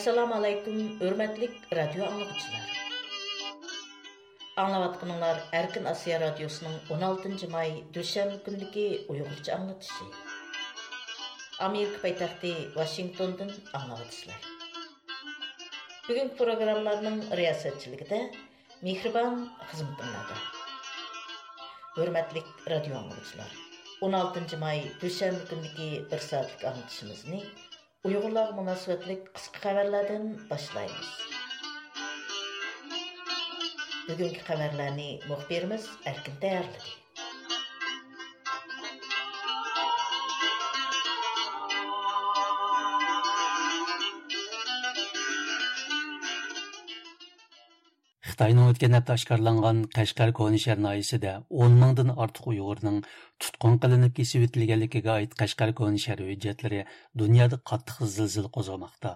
Assalamu alaykum, hörmetlik radio anlıqçılar. Anlavatqınlar Erkin Asiya Radyosu'nun 16 may düşenbe gündeki Uygurca anlatışı. Amerika paytaxtı Washington'dan anlavatçılar. Bugün programlarının riyasatçılıqda Mihriban xizmatınlarda. Hörmetlik radio anlıqçılar. 16 may düşenbe gündeki 1 saatlik anlatışımızı Uyghurlar münasibətlik qısqa xəbərlərdən boshlaymiz. Bugungi xəbərləri müxbirimiz Erkin tayyorladi. Xitayning өткен hafta oshkorlangan Qashqar koni shar noyisida 10 mingdan ortiq Uyg'urning tutqun qilinib kesib o'tilganligiga Қашқар Qashqar koni shar hujjatlari dunyoda qattiq zilzil qo'zg'amoqda.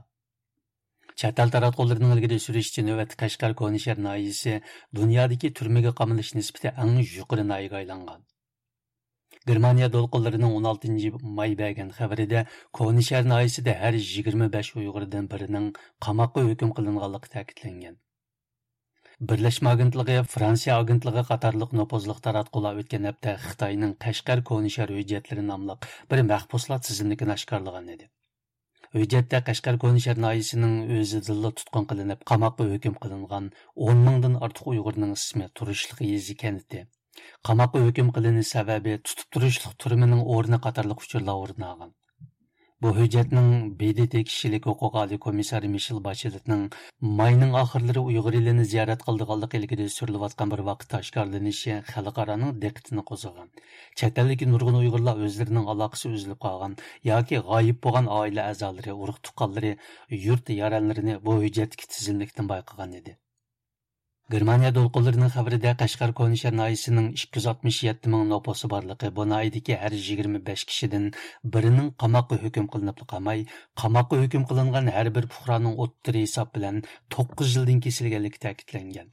Чатал таратқуларының ілгері сүрішчі нөвәт Кашқар Конишер найысы дүниядегі түрмеге қамылыш ниспеті әң жүқыры найыға айланған. Германия долқыларының 16 май бәген хабарыда Конишер найысыда әр 25 ұйғырдың бірінің қамаққа өкім қылынғалық тәкітленген. Бірләшмә агентлығы, Франция агентлігі қатарлық нопозлықтар ат қола өткен әпті Қытайының Қашқар Конишар өйдетлерін амлық бір мәқпосла тізімдікін ашқарлыған еді. Өйдетті Қашқар Конишар найысының өзі зылы тұтқын қылынып, қамақ өкім қылынған 10 мыңдың артық ұйғырның ісімі тұрышылық езі кәнітті. Қамақ өкім қылыны сәбәбі тұтып тұрышылық түрімінің орны қатарлық үшірла орын. Bu hücretnin BDT kişilik hukuk комиссары Komissari Michel Bachelet'nin mayının ahırları Uyghur ilini ziyaret kıldıqallık ilgili sürülüvatkan bir vaqt aşkarlanışı xalqaranın dikkatini qozugan. Çetellik nurgun Uyghurla özlerinin alakası üzülüp qalgan, ya ki gayip boğan aile azaları, yurt yaranlarını bu edi. Германия долқыларының қабірде Қашқар Конишер найысының 267 мың нопосы барлығы, бұл найдеке әр 25 кішіден бірінің қамақы хүкім қылынып қамай, қамақы хүкім қылынған әрбір пұқраның оттыры есап білән 9 жылдың кесілгенлігі тәкітленген.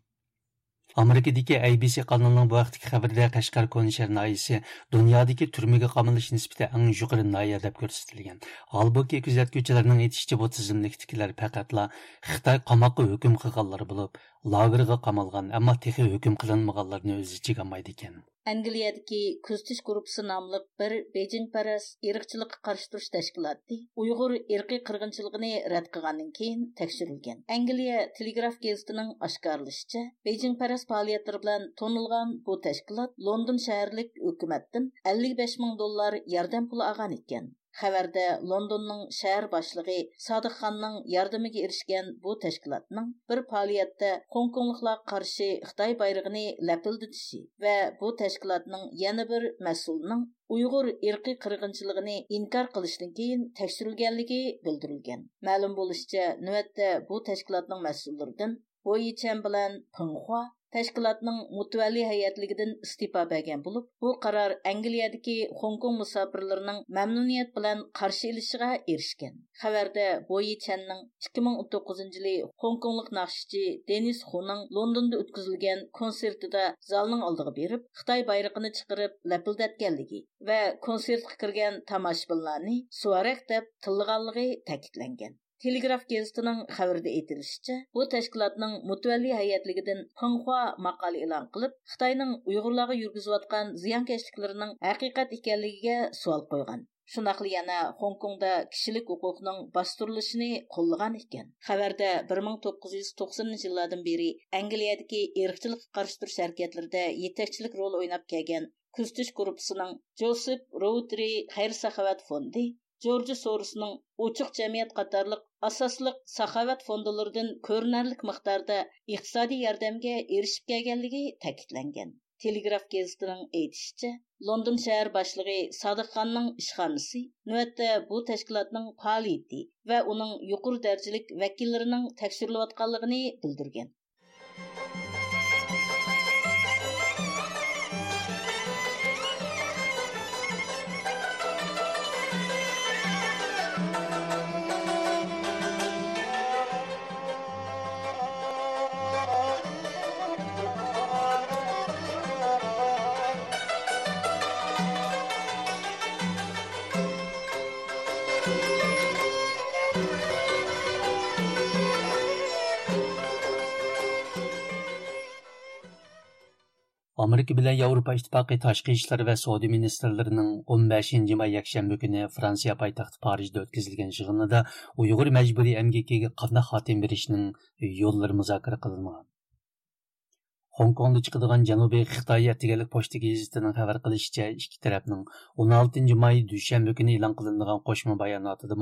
Америкадагы ABC каналының бу вакыттагы хәбәрдә Кашкар коны шәһәр наиясе дөньядагы төрмәгә камылыш нисбәте иң югары наия дип күрсәтелгән. Албуки күзәткүчеләрнең әйтүчә бу тизимлектәкиләр фақатла Хитаи камакка хөкем кылганлар булып, лагерга камалган, әмма техи хөкем кылынмаганларны үз ичигә алмайды икән. Angliyadagi Kuztish guruhi nomli bir Beijing paras irqchilikqa qarshi turish tashkiloti Uyg'ur irqiy qirg'inchiligini rad qilgandan keyin tekshirilgan. Angliya Telegraf gazetining oshkorlashicha, Beijing paras faoliyatlari bilan tonilgan bu tashkilot London shaharlik hukumatdan 55 ming dollar yordam puli olgan ekan. Хәбәрдә Лондонның шәһәр башлыгы Садык ханның ярдәмегә ирешкән бу тәшкилатның бер фәалиятдә Гонконглыклар каршы Хытай байрагын ләпилдетүше ва бу тәшкилатның яңа бер мәсъулының Уйғур ирқи қырғыншылығын инкар қылыштан кейін тәкшірілгенлігі білдірілген. Мәлім болышча, нөәтте бу тәшкилатның мәсъуллардан Бойичен белән Пыңхуа tashkilotning mutavvalli hayatligidan istifa bergan bo'lib bu qaror angliyadagi Kong musofirlarining mamnuniyat bilan qarshi ilishiga erishgan xabarda boyi channing 2019 yili Konglik naqshchi denis xuning londonda o'tkazilgan konsertida zalning oldiga berib xitoy bayrog'ini chiqarib lapildatganligi va konsertga kirgan tomoshabinlarni suvarak deb tilg'anligi ta'kidlangan. Telegraf қабірді xəbərində бұл bu мұтуәлі mütəvəlli heyətligidən Xinhua maqalə elan qılıb, ұйғырлағы үргізуатқан зиян ziyankeşliklərinin әқиқат ekanligiga sual қойған. Шунақлы яна Хонконгда кишилик хукукның бастырылышыны қоллыған екен. Хабарда 1990 жылдардан бері Англиядагы каршы роль келген Joseph Роутри Сахават Джорджи Соросның Очық жәмият қатарлық асаслық сахават фондылардан көрінәрлік мұқтарды иқтисади ярдамге ерішіп кәгелігі тәкітләнген. Телеграф кезістінің әйтішчі, Лондон шәәр башлығы Садыққанның ханның нөәтті бұл тәшкілатның палиеті вә оның юқыр дәржілік вәкиллерінің тәкшіріліп білдірген. Amerika bilan Yevropa İttifaqı tashqi ishlar va savdo ministrlarining 15 may yakshanba kuni Fransiya poytaxti Parijda o'tkazilgan yig'inida Uyg'ur majburiy emgakiga qanday xotim berishning yo'llari muzokara qilingan. Hong Kongda chiqadigan Janubiy Xitoy atigalik pochta gazetining xabar qilishicha, ikki tarafning 16 may dushanba kuni e'lon qilingan qo'shma bayonotida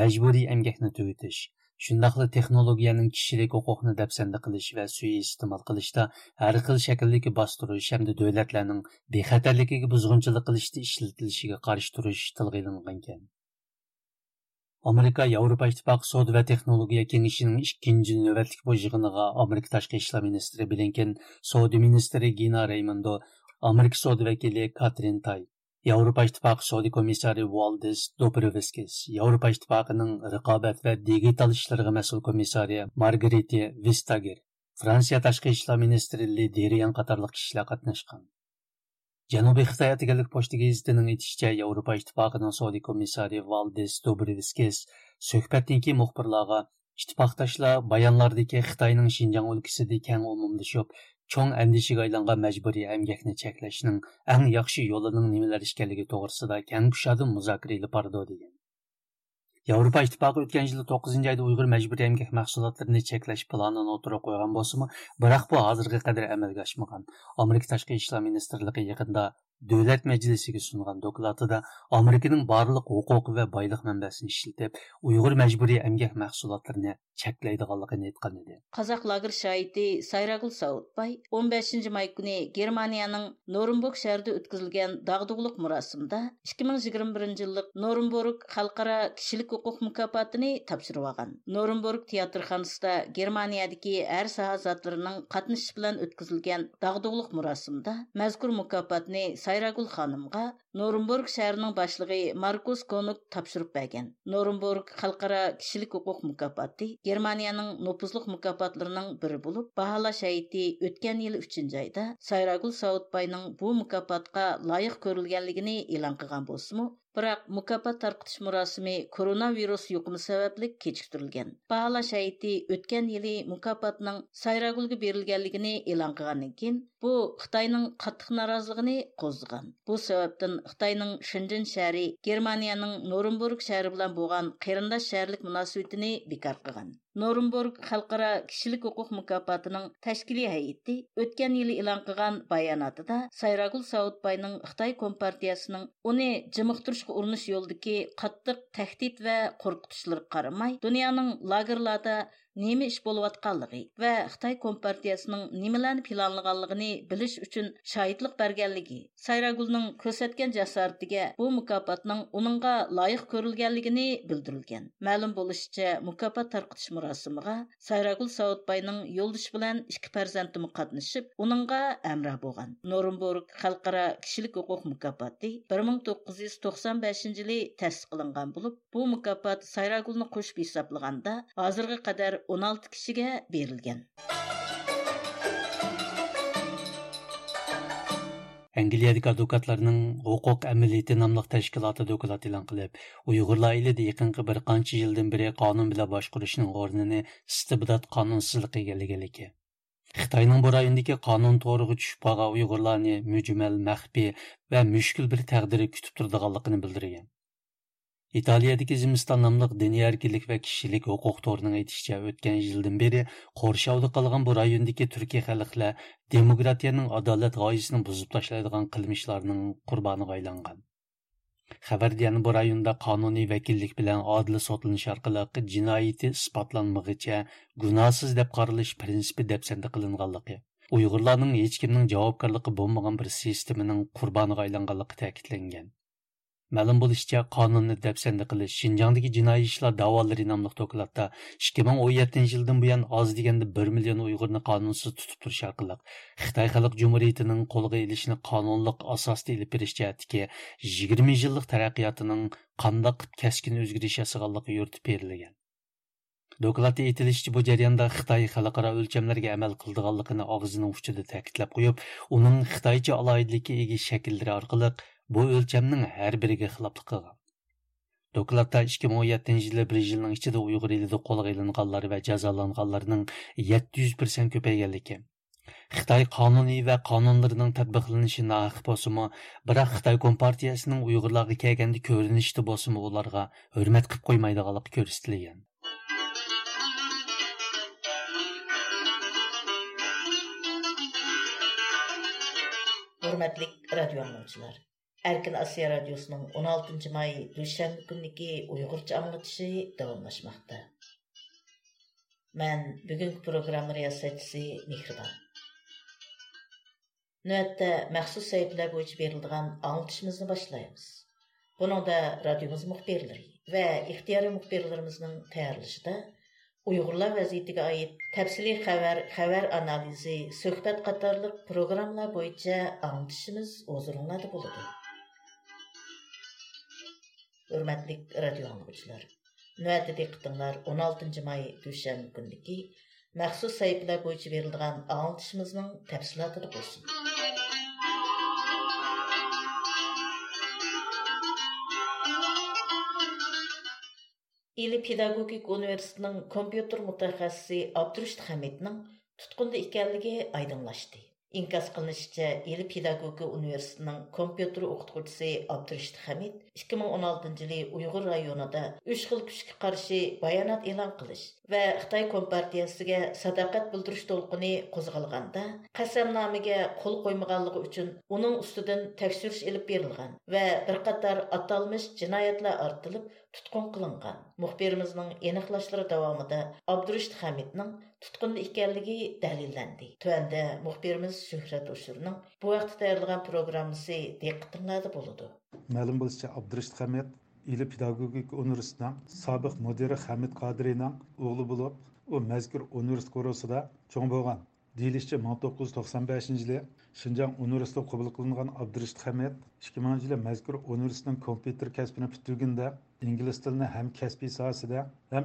majburiy emgakni tugatish shundaqla texnologiyaning kishilik huquqni dafsanda qilish va suiiste'mol qilishda har xil shakldagi bostirish hamda davlatlarning bexatarligiga buzg'unchilik qilishda ishlatilishiga qarshi turish tilga ekan amerika yevropa ittifoqi savdo va texnologiya kengashining ikkinchi navbatlik bu yig'iniga amerika tashqi ishlar ministri bilinken savdo ministri gina raymondo amerika savdo vakili katrin tay İttifaqı Saudi komissari Valdis Dobrovskis, Yevropa İttifaqının raqobat va digital ishlarga mas'ul komissari Margarita Vestager, Fransiya tashqi ishlar ministri Li Derian qatorliq kishilar qatnashgan. Janubiy Xitoy atigalik pochta gazetining aytishicha, Yevropa Ittifoqining Saudi komissari Valdis Dobrovskis suhbatdan keyin muxbirlarga ittifoqdoshlar bayonlardagi Xitoyning Shinjang o'lkasida keng umumlashib, cho'ng andishiga aylangan majburiy emgakni cheklashning eng yaxshi yo'lining nimalar ekanligi to'g'risida kang kushadi muzokara ilib bordi degan yevropa ittifoqi o'tgan yili to'qqizinchi oyda uyg'ur majburiy emgak mahsulotlarini cheklash planini o'tirib qo'ygan bo'lsimi biroq bu hozirga qadar amalga oshmagan amerika tashqi ishlar ministrligi yaqinda davlat majlisiga sungan dokladida amerikaning barliq huquq va boylik manbasini ishlatib uyg'ur majburiy emgak mahsulotlarini cheklaydiganligini aytgan edi qozoq lager shoidi sayragul saudbay 15 may kuni germaniyaning norimburg shahrida o'tkazilgan murosimda 2021 yillik norimburg xalqaro kishilik huquq mukofotini topshirib olgan norimburg teatrxonasida germaniyadagi har zotlarining qatnashishi bilan o'tkazilgan dag'dug'liq murosimda mazkur mukofotni Сайрагул ханымға Норумбург шәһәренең башлыгы Маркус Конук тапшырып бергән. Норумбург халыкара кишилек хукук мукафаты Германияның нопузлык мукафатларының бире булып, баһалаш әйти өткән ел 3 айда Сайрагул Саудбайның бу мукафатка лайык көрелгәнлегini элан кылган булсымы, Mukofot tarqitish murosimi koronavirus yuqumi sababli kechiktirilgan. Baholash hayiti o'tgan yili mukofotning Sayragulga berilganligini e'lon qilgandan keyin bu Xitoyning qattiq noroziligini qo'zg'agan. Bu sababdan Xitoyning Shenzhen shahri Germaniyaning Norimburg shahri bilan bo'lgan qarindosh shaharlik munosabatini bekor qilgan. Норумбург халқара кишилик хукук мукапатының тәшкилий һәйәте өткән ел элан кылган баянатыда Сайрагул Саудбайның Хытай компартиясының уни җымыктырышка урыныш юлдагы каттык тәһдид ва куркытышлар карамай, дөньяның лагерларда nima ish bo'layotganligi va xitoy kompartiyasining nimalarni planlaganligini bilish uchun shohidlik berganligi sayragulning ko'rsatgan jasoratiga bu mukofotning uningga loyiq ko'rilganligini bildirilgan ma'lum bo'lishicha mukofot tarqitish murosimiga sayragul saudbayning yo'ldoshi bilan ikki farzandi qatnashib uningga amra bo'lgan norimburg xalqaro kishilik huquq mukofoti bir ming to'qqiz yuz to'qson beshinchi yili bo'lib bu mukofot sayragulni 16 kishiga berilgan Англиядагы адвокатларның хукук әмилияте намлык тәшкилаты доклад элан кылып, уйгырлар де якынкы бер канча елдан бери канун белән башкарышның орныны истибдат канунсызлык эгелегелеге. Хитаенның бу райондагы канун торыгы төшүп калган уйгырларны мөҗмәл мәхби ва мүшкіл бір тәкъдире күтіп турдыганлыгын белдергән. Italiyadagi zimiston nomliq diniy erkinlik va kishilik huquq to'rining aytishicha o'tgan yildan beri qo'rshovda qolgan bu rayondagi turkiy xalqlar demokratiyaning adolat g'oyasini buzib tashlaydigan qilmishlarning qurboniga aylangan. Xabarda yana bu rayonda qonuniy vakillik bilan odil sotlanish orqali jinoyati isbotlanmag'icha gunohsiz deb qaralish prinsipi dafsanda qilinganligi uyg'urlarning hech kimning javobgarligi bo'lmagan bir sistemaning qurboniga aylanganligi ta'kidlangan. Ma'lum bo'lishicha qonunni dafsanda qilish shinjongdagi jinoiy ishlar da'volari nomli dokladda 2017 yildan buyon oz deganda 1 million Uyg'urni qonunsiz tutib turish orqali Xitoy Xalq jumuriyatining qo'lga ilishini qonunliq asosda ilib berish jihatdagi 20 yillik taraqqiyotining qandoq keskin o'zgarish yasaganligi yuritib berilgan. Dokladda aytilishicha bu jarayonda Xitoy xalqaro o'lchamlarga amal qildiganligini og'zining uchida ta'kidlab qo'yib, uning Xitoycha alohidlikka ega shakllari orqali bu o'lchamning har biriga xiloflik qilgan. Dokladda 2017 yili bir yilning ichida Uyg'ur elida qo'lga ilinganlar va jazolanganlarning 700% ko'payganligi. Xitoy qonuniy va qonunlarining tatbiqlanishi naqi bo'lsimi, biroq Xitoy kompartiyasining Uyg'urlarga kelganda ko'rinishda bo'lsimi ularga hurmat qilib qo'ymaydiganligi ko'rsatilgan. Radyo anlayıcılar. Erkin Asya Radyosu'nun 16 may Duşanbe gündeki Uygurca anlatışı devamlaşmakta. Ben bugünkü program riyasetçisi Mihriban. Nöbette məxsus sahipler boyunca verildiğin anlatışımızı başlayalımız. Bunun da radyomuz muhbirleri ve ihtiyarı muhbirlerimizin tayarlışı da Uyghurlar vəziyyətinə aid təfsili xəbər, analizi, söhbət qatarlıq proqramlar boyunca anlatışımız. Өрмәтлік радиоғанлық үшілер. Нөәдетек құтыңлар 16-cı май үші әнің күндігі мәңсіз сәйіпілі өйчі веріліған аңын түшіміздің тәпсілі әдірі қосын. Илі педагогик университінің компьютер мұттарғасы Абдурыш Тұхаметінің тұтқында іккәліге айдынлашды. Инкас кылынышча, Ел педагогика университетінің компьютер оқытқучысы Абдырышт Хамид 2016 жылы Уйғур районында үш қыл күшке қаршы баянат элан қылыш ва Қытай Компартиясыға садақат білдіруш толқыны қозғалғанда, қасамнамыға қол қоймағанлығы үшін оның үстінен тәкшіріш еліп берілген ва бір қатар аталмыш жинаятлар артылып тұтқын қылынған. Мұхбиріміздің еніқлашлары давамыда Абдырышт tutqunda ekanligi dalillandi. Tuanda muxbirimiz Shuhrat O'shurning bu vaqtda tayyorlagan programmasi diqqatinglarda bo'ladi. Ma'lum bo'lishicha, Abdurishid Hamid İli Pedagogik Universitetining sobiq mudiri Hamid Qodirining o'g'li bo'lib, u mazkur universitet korosida cho'ng bo'lgan. Deyilishicha 1995 yili Шинжаң universiteti qabul qilingan Abdurishid Hamid 2000 yili mazkur universitetning kompyuter kasbini bitirganda ingliz tilini ham kasbiy sohasida ham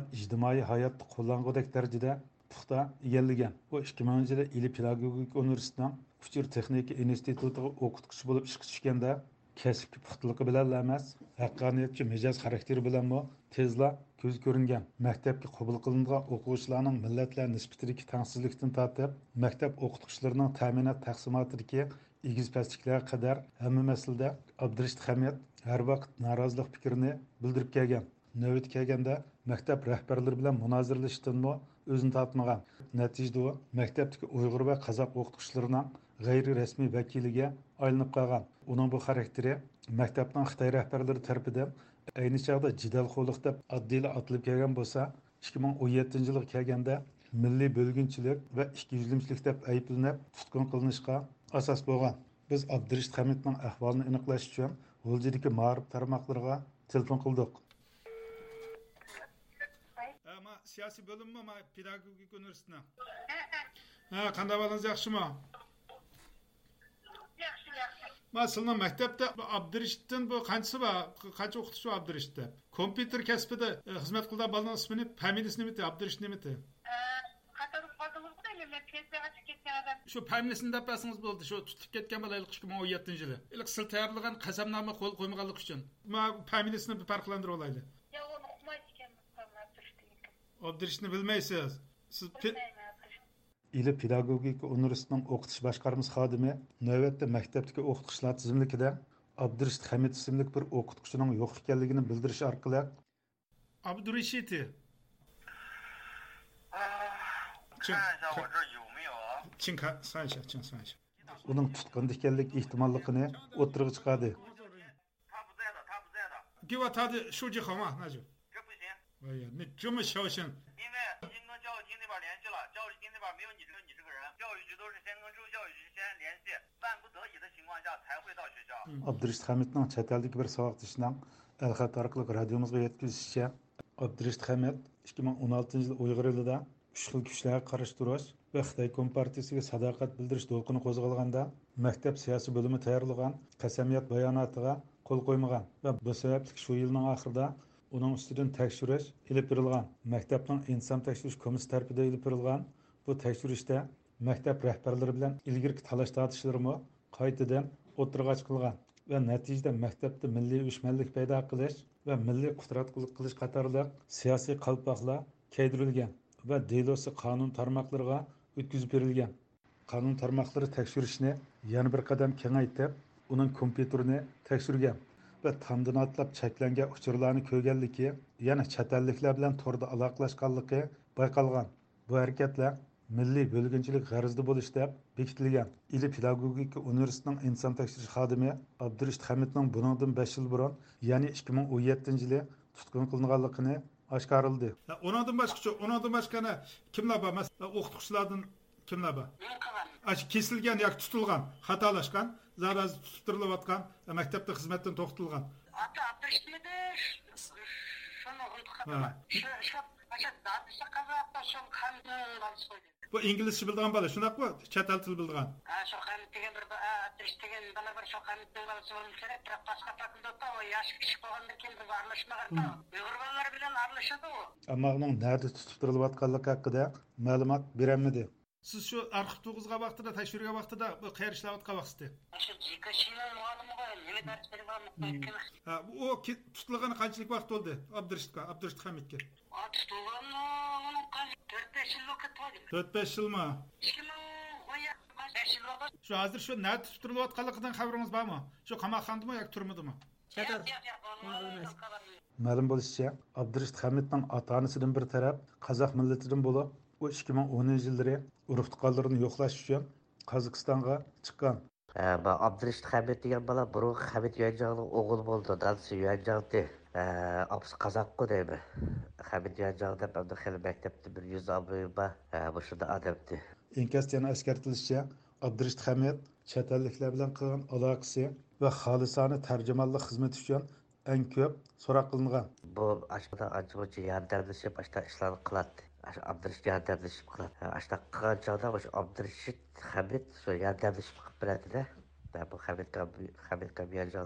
puxta egallagan u ikki minginchi yilda ili pedagogik universitetining uchur texnika institutiga o'qituvchi bo'lib ishga tushganda kasbki puxtaligi bilan emas haqqoniyatchi mijoz xarakteri bilanmi tezla ko'z ko'ringan. Maktabga qabul qilingan o'quvchilarning millatlar nisbatidagi tangsizlikdan tortib maktab o'qituvchilarining ta'minot taqsimotidagi egiz pastliklarga qadar hamma masalada abdurishid hamiyat har vaqt norozilik fikrini bildirib kelgan. Navbat kelganda maktab rahbarlari bilan munozirlashishdanmi o'zini topmagan natijada u maktabdagi uyg'ur va qozoq o'qituvchilarining g'ayri rasmiy vakiliga aylanib qolgan uning bu xarakteri maktabning xitoy rahbarlari tarafidan ayni chog'da jidalxo'liq deb oddiyla otilib kelgan bo'lsa ikki ming o'n yettinchi yilga kelganda milliy bo'lginchilik va ikki yuzlimchilik deb ayblanib tutqun qilinishga asos bo'lgan biz abdurishid hamidning ahvolini aniqlash uchun g'uljidagi ma'rif tarmoqlariga telefon qildik siyosiy bo'limmi ma pedagogik universitetini ha qanday bolangiz yaxshimi yaxshi yaxshi ma sizni maktabda abdirishitdan bu qanchasi bor qancha o'qituvchi bor abdirishitda kompyuter kasbida xizmat qilgan bolaning ismini familiyasi nimati abdirish nimati shu familiyasini deb bersangiz bo'ldi shu tutib ketgan bola ikki ming o'n yettinchi yili ilk sil tayyorlagan qasamnoma qo'l qo'ymaganlik uchun ma familiyasini bir farqlantirib olaylik Adresini bilmeysiz. Siz pil... ili pedagogik universitetinin o'qitish boshqarmasi xodimi navbatda maktabdagi o'qituvchilar tizimlikida abdurishid hamid ismli bir o'qituvchining yo'q ekanligini bildirish orqali abdurishiti uning tutqunda ekanlik ehtimolligini o'tirg'i chiqadi shu jihoma najib. 哎呀，你这么小心！因为已经跟教育厅那边联系了，教育厅那边没有你这个你这个人，教育局 abdurishid hamidning chet eldagi bir savoqdishining alxat orqali radiomizga yetkazishicha abdurishid hamid ikki ming o'n oltinchi yil uyg'ur elida uch xil kuchlarga qarshi turish va xitoy kompartiyasiga sadoqat bildirish to'lqini qo'zg'alganda maktab siyosiy bo'limi tayyorlagan qasamiyat bayonotiga qo'l qo'ymagan va bu sababli shu yilning oxirida uning ustidan tekshirish ilib berilgan maktabning inson tekshirish komissiyasi tarafida ilib berilgan bu tekshirishda maktab rahbarlari bilan ilgirki talash tortishlarmi qaytadan o'tirg'a chiqilgan va natijada maktabda milliy uyushmanlik paydo qilish va milliy qudratqullik qilish qatorli siyosiy qalpoqlar kaydirilgan va delosi qonun tarmoqlariga o'tkazib berilgan qonun tarmoqlari tekshirishni yana bir qadam kengaytirib uning kompyuterini tekshirgan va tomdan otlab cheklangan uchurlarni ko'rganligi yana chet elliklar bilan to'rda aloqalashganligi bayqalgan. Bu harakatlar milliy bo'lginchilik g'arizda bo'lish deb bekitilgan. Ili pedagogika universitetining inson tekshirish xodimi abdurishid hamidning buningdan besh yil burun ya'ni ikki ming o'n yettinchi yili tutqun qilinganligini oshkorildi. Undan boshqacha undan boshqani kimlar bor? Masalan o'qituvchilardan kimlar bor? Kesilgan yoki tutilgan xatolashgan зараз азыр жатқан мектепте қызметтен тоқтылған. Ата әпірішмеді шоны бұл инглизше білдіған бала шұнақ па четел тіл білдіған? Шоқанов деген бір деген бала бар баласы бірақ басқа ол болғаннан кейін біз аралашмаған ұйғыр балалар білен араласады ғой амағның нәрде тұтып тұрылып жатқанлығы хақыда мәлімат siz shu arxiv to'g'izgan vaqtida tekshirgan vaqtida bu qayerda ishlayotgan vaqtda u tutilgani qanchalik vaqt bo'ldi abdurishidga abdurishid hamidga to'rt besh yilmi shu hozir shu turilayotganligidan xabaringiz bormi shu qamoqxonadami yoki turmadimi ma'lum bo'lishicha abdurishid hamidning ota onasidan bir taraf qozoq millatidan bo'lib u ikki ming o'ninchi yillari urug' tuqqanlarini yo'qlash uchun qozog'istonga chiqqan abdurishid hamid degan bola burun hamid yuanjog'ni o'g'li bo'ldi dadasi yuanjog'di apisi qozoqku deymi hamid yuanjog deb xili maktabda bir yuz obro'yi bor shunda odamdi inkasda yana eskartilishicha abdurishid hamid chet elliklar bilan qilgan aloqasi va xolisona tarjimonlik xizmati uchun eng ko'p so'roq qilingan bu ancha muncha yordamlashib ishlarni qiladi abdurishid yordamlashib qiladi ashta qilgan chog'da o'sha abdurishid hamid shu yordamlashib qilib beradida bu hamid hamid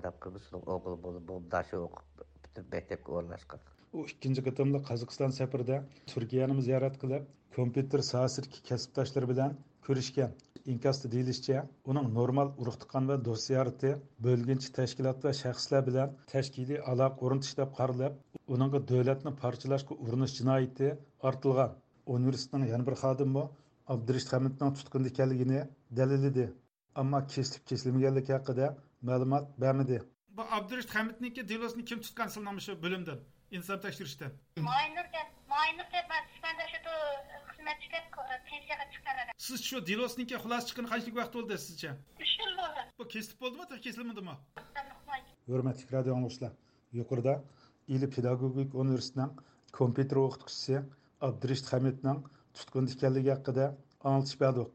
deb qilib o'g'li bo'lib dashi o'qib butun maktabga o'rnashgan u ikkinchi qatimli qozog'iston safarida turkiyani ziyorat qilib kompyuter sohasidagi kasbdoshlari bilan ko'rishgan inkasda deyilishicha uning normal urug' tuqqan va do'st ziyorati bo'lginchi tashkilot va shaxslar bilan tashkiliy aloqa o'rnatish deb qaralib uningga davlatni parchalashga urinish jinoyati ortilgan universitetning yana bir xodimi abdurishid hamidning tutqunda ekanligini dalilladi ammo kesilib kesilmaganligi haqida ma'lumot bermadi bu abdurishid hamidniki delosini kim tutgan shu tekshirishdan siz shu delosniki xulosa chiqqani qanchalik vaqt bo'ldi sizcha? Uch yil bo'ldi bu kesilib bo'ldimi kesilmadimi hurmatli radio anglovchilar yuqorida ili pedagogik universitetining kompyuter o'qituvchisi abdurishid hamidning tutqunda ekanligi haqida anglitishib berdik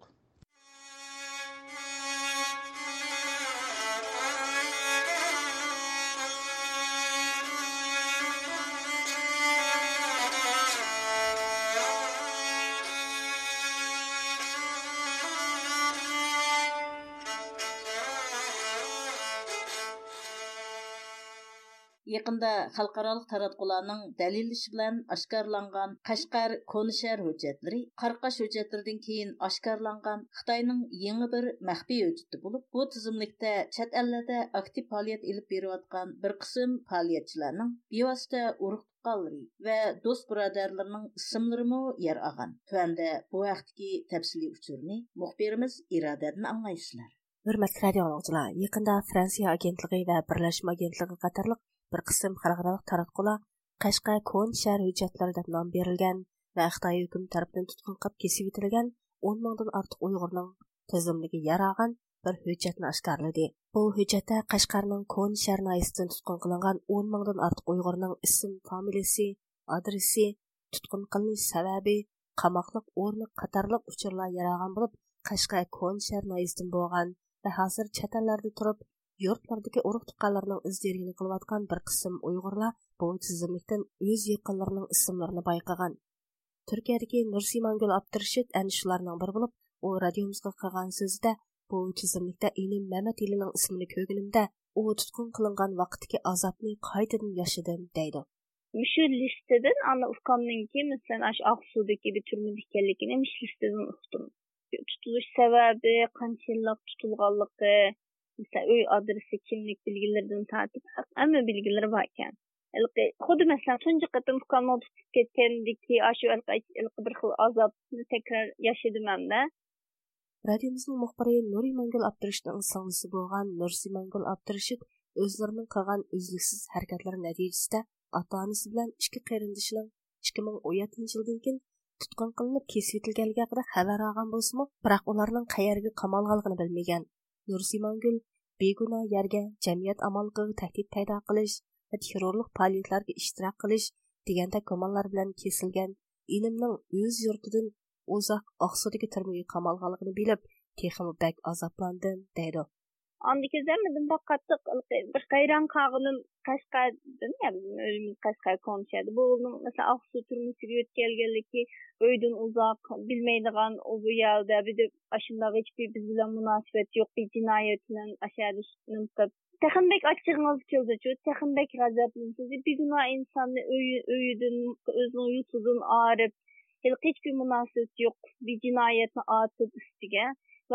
Yaqında xalqarалық таратқуларның дәлелліші білән ашкарланған Қашқар Конышар hujjatlari Qarqash hujjatlaridan keyin oshkorlangan Xitoyning yangi bir maxfiy hujjati bo'lib, bu tizimlikda chet ellarda aktiv faoliyat elib berayotgan bir qism faoliyatchilarning bevosita urug' tuqqanlari va do'st birodarlarning ismlarimi yer olgan. Tuanda bu vaqtdagi tafsiliy uchurni muxbirimiz Irodatni anglaysizlar. Hürmetli radio yaqinda Fransiya agentligi va Birlashma agentligi qatorliq bir qism xalqaro taratqular qashqa kon shahar hujjatlari deb nom berilgan va xitoy hukm tarafidan tutqun qilib kesib yetilgan o'n mingdan ortiq uyg'urning tizimligi yarag'an bir hujjatni oshkorladi. Bu hujjatda qashqarning kon shahar naisidan tutqun qilingan o'n mingdan ortiq uyg'urning ism familiyasi adresi tutqun qilinish sababi qamoqliq o'rni qatorliq uchurlar yarag'an bo'lib qashqa kon shahar naisidan bo'lgan va hozir chet ellarda turib yurtlardagi urug' tuqqanlarning izdirini qilayotgan bir qism uyg'urlar bu tizimlikdan o'z yaqinlarining ismlarini bayqagan turkiyadagi nursimangul abdurashid ana shularning biri bo'lib u radiomizga qilgan so'zida bu tizimlikda inim mamat ilining ismini ko'rganimda u tutqun qilingan vaqtdagi azobni qaytadan yashadim deydi shu listadan ana uqqandanki masalan ash oqsudagi bir turmada ekanligini listadan uqdim tutilish sababi qancha yillab tutilganligi masalan uy adresi kimlik belgilaridan tortib hamma belgilari bor ekan xuddi masalan tunji qatim uqqanni tutib ketgandiki shu bir xil azobni takrar yashadimanda radiomizning muxbiri nuri mangul abdurishidning singlisi bo'lgan nursi mangul abdurishid o'zlarining qilgan uzluksiz harakatlari natijasida ota onasi bilan ikki qarindishining ikki ming o'n yettinchi yildan keyin tutqun qilinib kesib etilganligi haqida xabar olgan bo'lsimi biroq ularning qayerga qamalganligini bilmagan. Nursimangul beguna yerga jamiyat amonligiga tahdid paydo qilish va terrorlik faoliyatlarga ishtirok qilish deganda gumonlar bilan kesilgan inimning o'z yurtidan uzoq oqsudagi turmaga qamalganligini bilib texmi bek azoblandim deydi. Andi kezemedim bak qattiq bir qayran qağının Qashqardan ya bizim özümüz Qashqar konuşadı. Bu onun mesela Aksu turmusiga o'tganligi uydan uzoq bilmaydigan o bu yerda bir de aşındagi hiçbir biz bilan munosabat yo'q bir jinoyat bilan ashadishnim Texinbek açığınız keldi şu, Texinbek gazaplansiz. Bir gün insanı öyüdün, özünün yutudun ağrıp, hiçbir münasebet yok bir cinayetini atıp üstüge.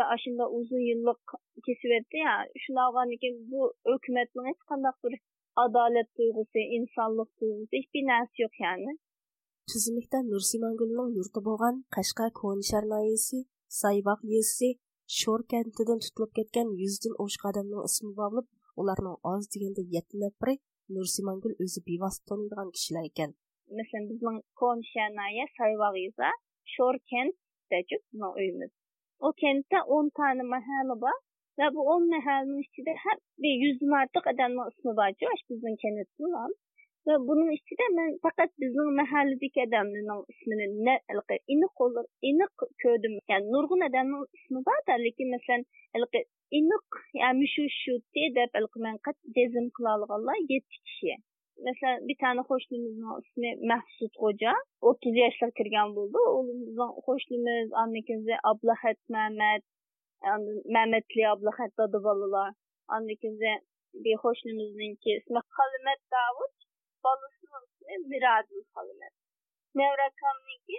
Va ashunda uzun yillik kesibyapti ya. Shunaqa bu hukumatning hech qanday bir adolat tuyg'usi insonlik tuyg'usi hech bir narsa yo'q ya'ni tizimlikda nursimangulning yurti bo'lgan qashqa konishar noyisi sayvoq yesi sho'r kantidan tutilib ketgan yuzdan oshiq odamning ismi bog'lib ularning oz deganda yetti nafari nursimangul o'zi bevosita taniydigan kishilar ekan. Masalan bizning konishar noya sayvoq yesa sho'r kent uyimiz o kentte 10 tane mahalle var ve bu 10 mahallenin içinde hep bir yüzün artık adamın ismi var. Coş bizim kentte var. Ve bunun içinde ben fakat bizim mahalledeki adamların ismini ne elqi inik olur, inik köydüm. Yani nurgun adamın ismi var da lekin mesela elqi inik yani şu şu diye de elqi ben kat cezim kılalıqallar 7 kişi. Mesela bir tane hoşluğumuzun ismi Mahsud Hoca. 30 yaşlar kirgan buldu. Oğlumuzun hoşluğumuz annekinze Ablahat Mehmet, Mehmetli Ablahat adı balılar. Annekinze bir hoşluğumuzunki ismi Halimet Davut. Balısının ismi Miradül Halimet. Nevrakamniki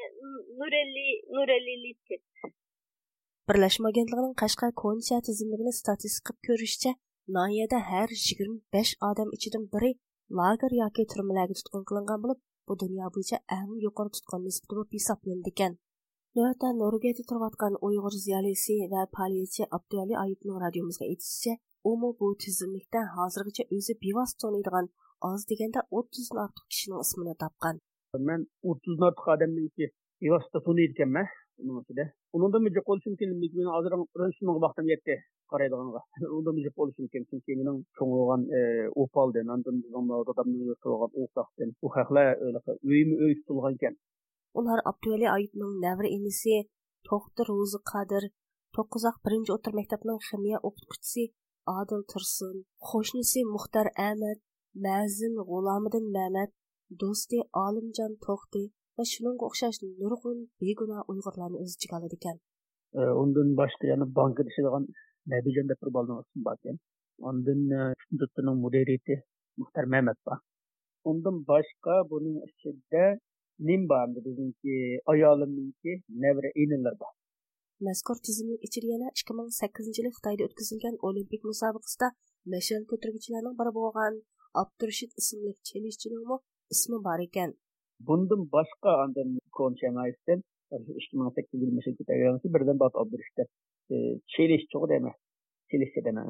Nureli Nureli Litit. Birleşme Agentliğinin Qashqar Konsiya tizimligini statistik qilib ko'rishicha, Noyada har 25 odam ichidan biri lager yoki turmalarga tutqun qilingan bo'lib bu dunyo bo'yicha eng yuqori tutqun nisbati bo'lib hisoblanadi ekan. Navbatda norvegiyada turayotgan uyg'ur ziyolisi va politsiya abduvali ayubning radiomizga aytishicha umu bu tizimlikda hozirgacha o'zi bevosita o'ynaydigan oz deganda o'ttizdan ortiq kishining ismini topgan. Man o'ttizdan ortiq odamniki bevosita taniydi ekanman undan müjib bo'lishi mumkin hozir shunga vaqtim yetdi карайдыганга унда биз болушун кем чөнки андан өй qadir to'qqizoq birinchi o'rta maktabning ximiya o'qituvchisi odil tursin amad mazin g'ulomidin mamat do'sti va shunga o'xshash nurg'un o'z ichiga oladi bolaning ismi bor ekan undan uchinchi mudiriyati muxtar mamat bor undan boshqa buning ichida nim bor bizniki ayolimniki navra inilar bor. Mazkur tizimning ichida yana ikki ming sakkizinchi yili xitoyda o'tkazilgan olimpik musobaqasida mashal ko'targuvchilarning biri bo'lgan abdurashid ismli chelishchining ismi bor ekan. Bundan boshqa konşemayisdan ikki ming sakkiz yil mashaqqa birdan bat obdirishda Chile chodeme, Chile sedeme.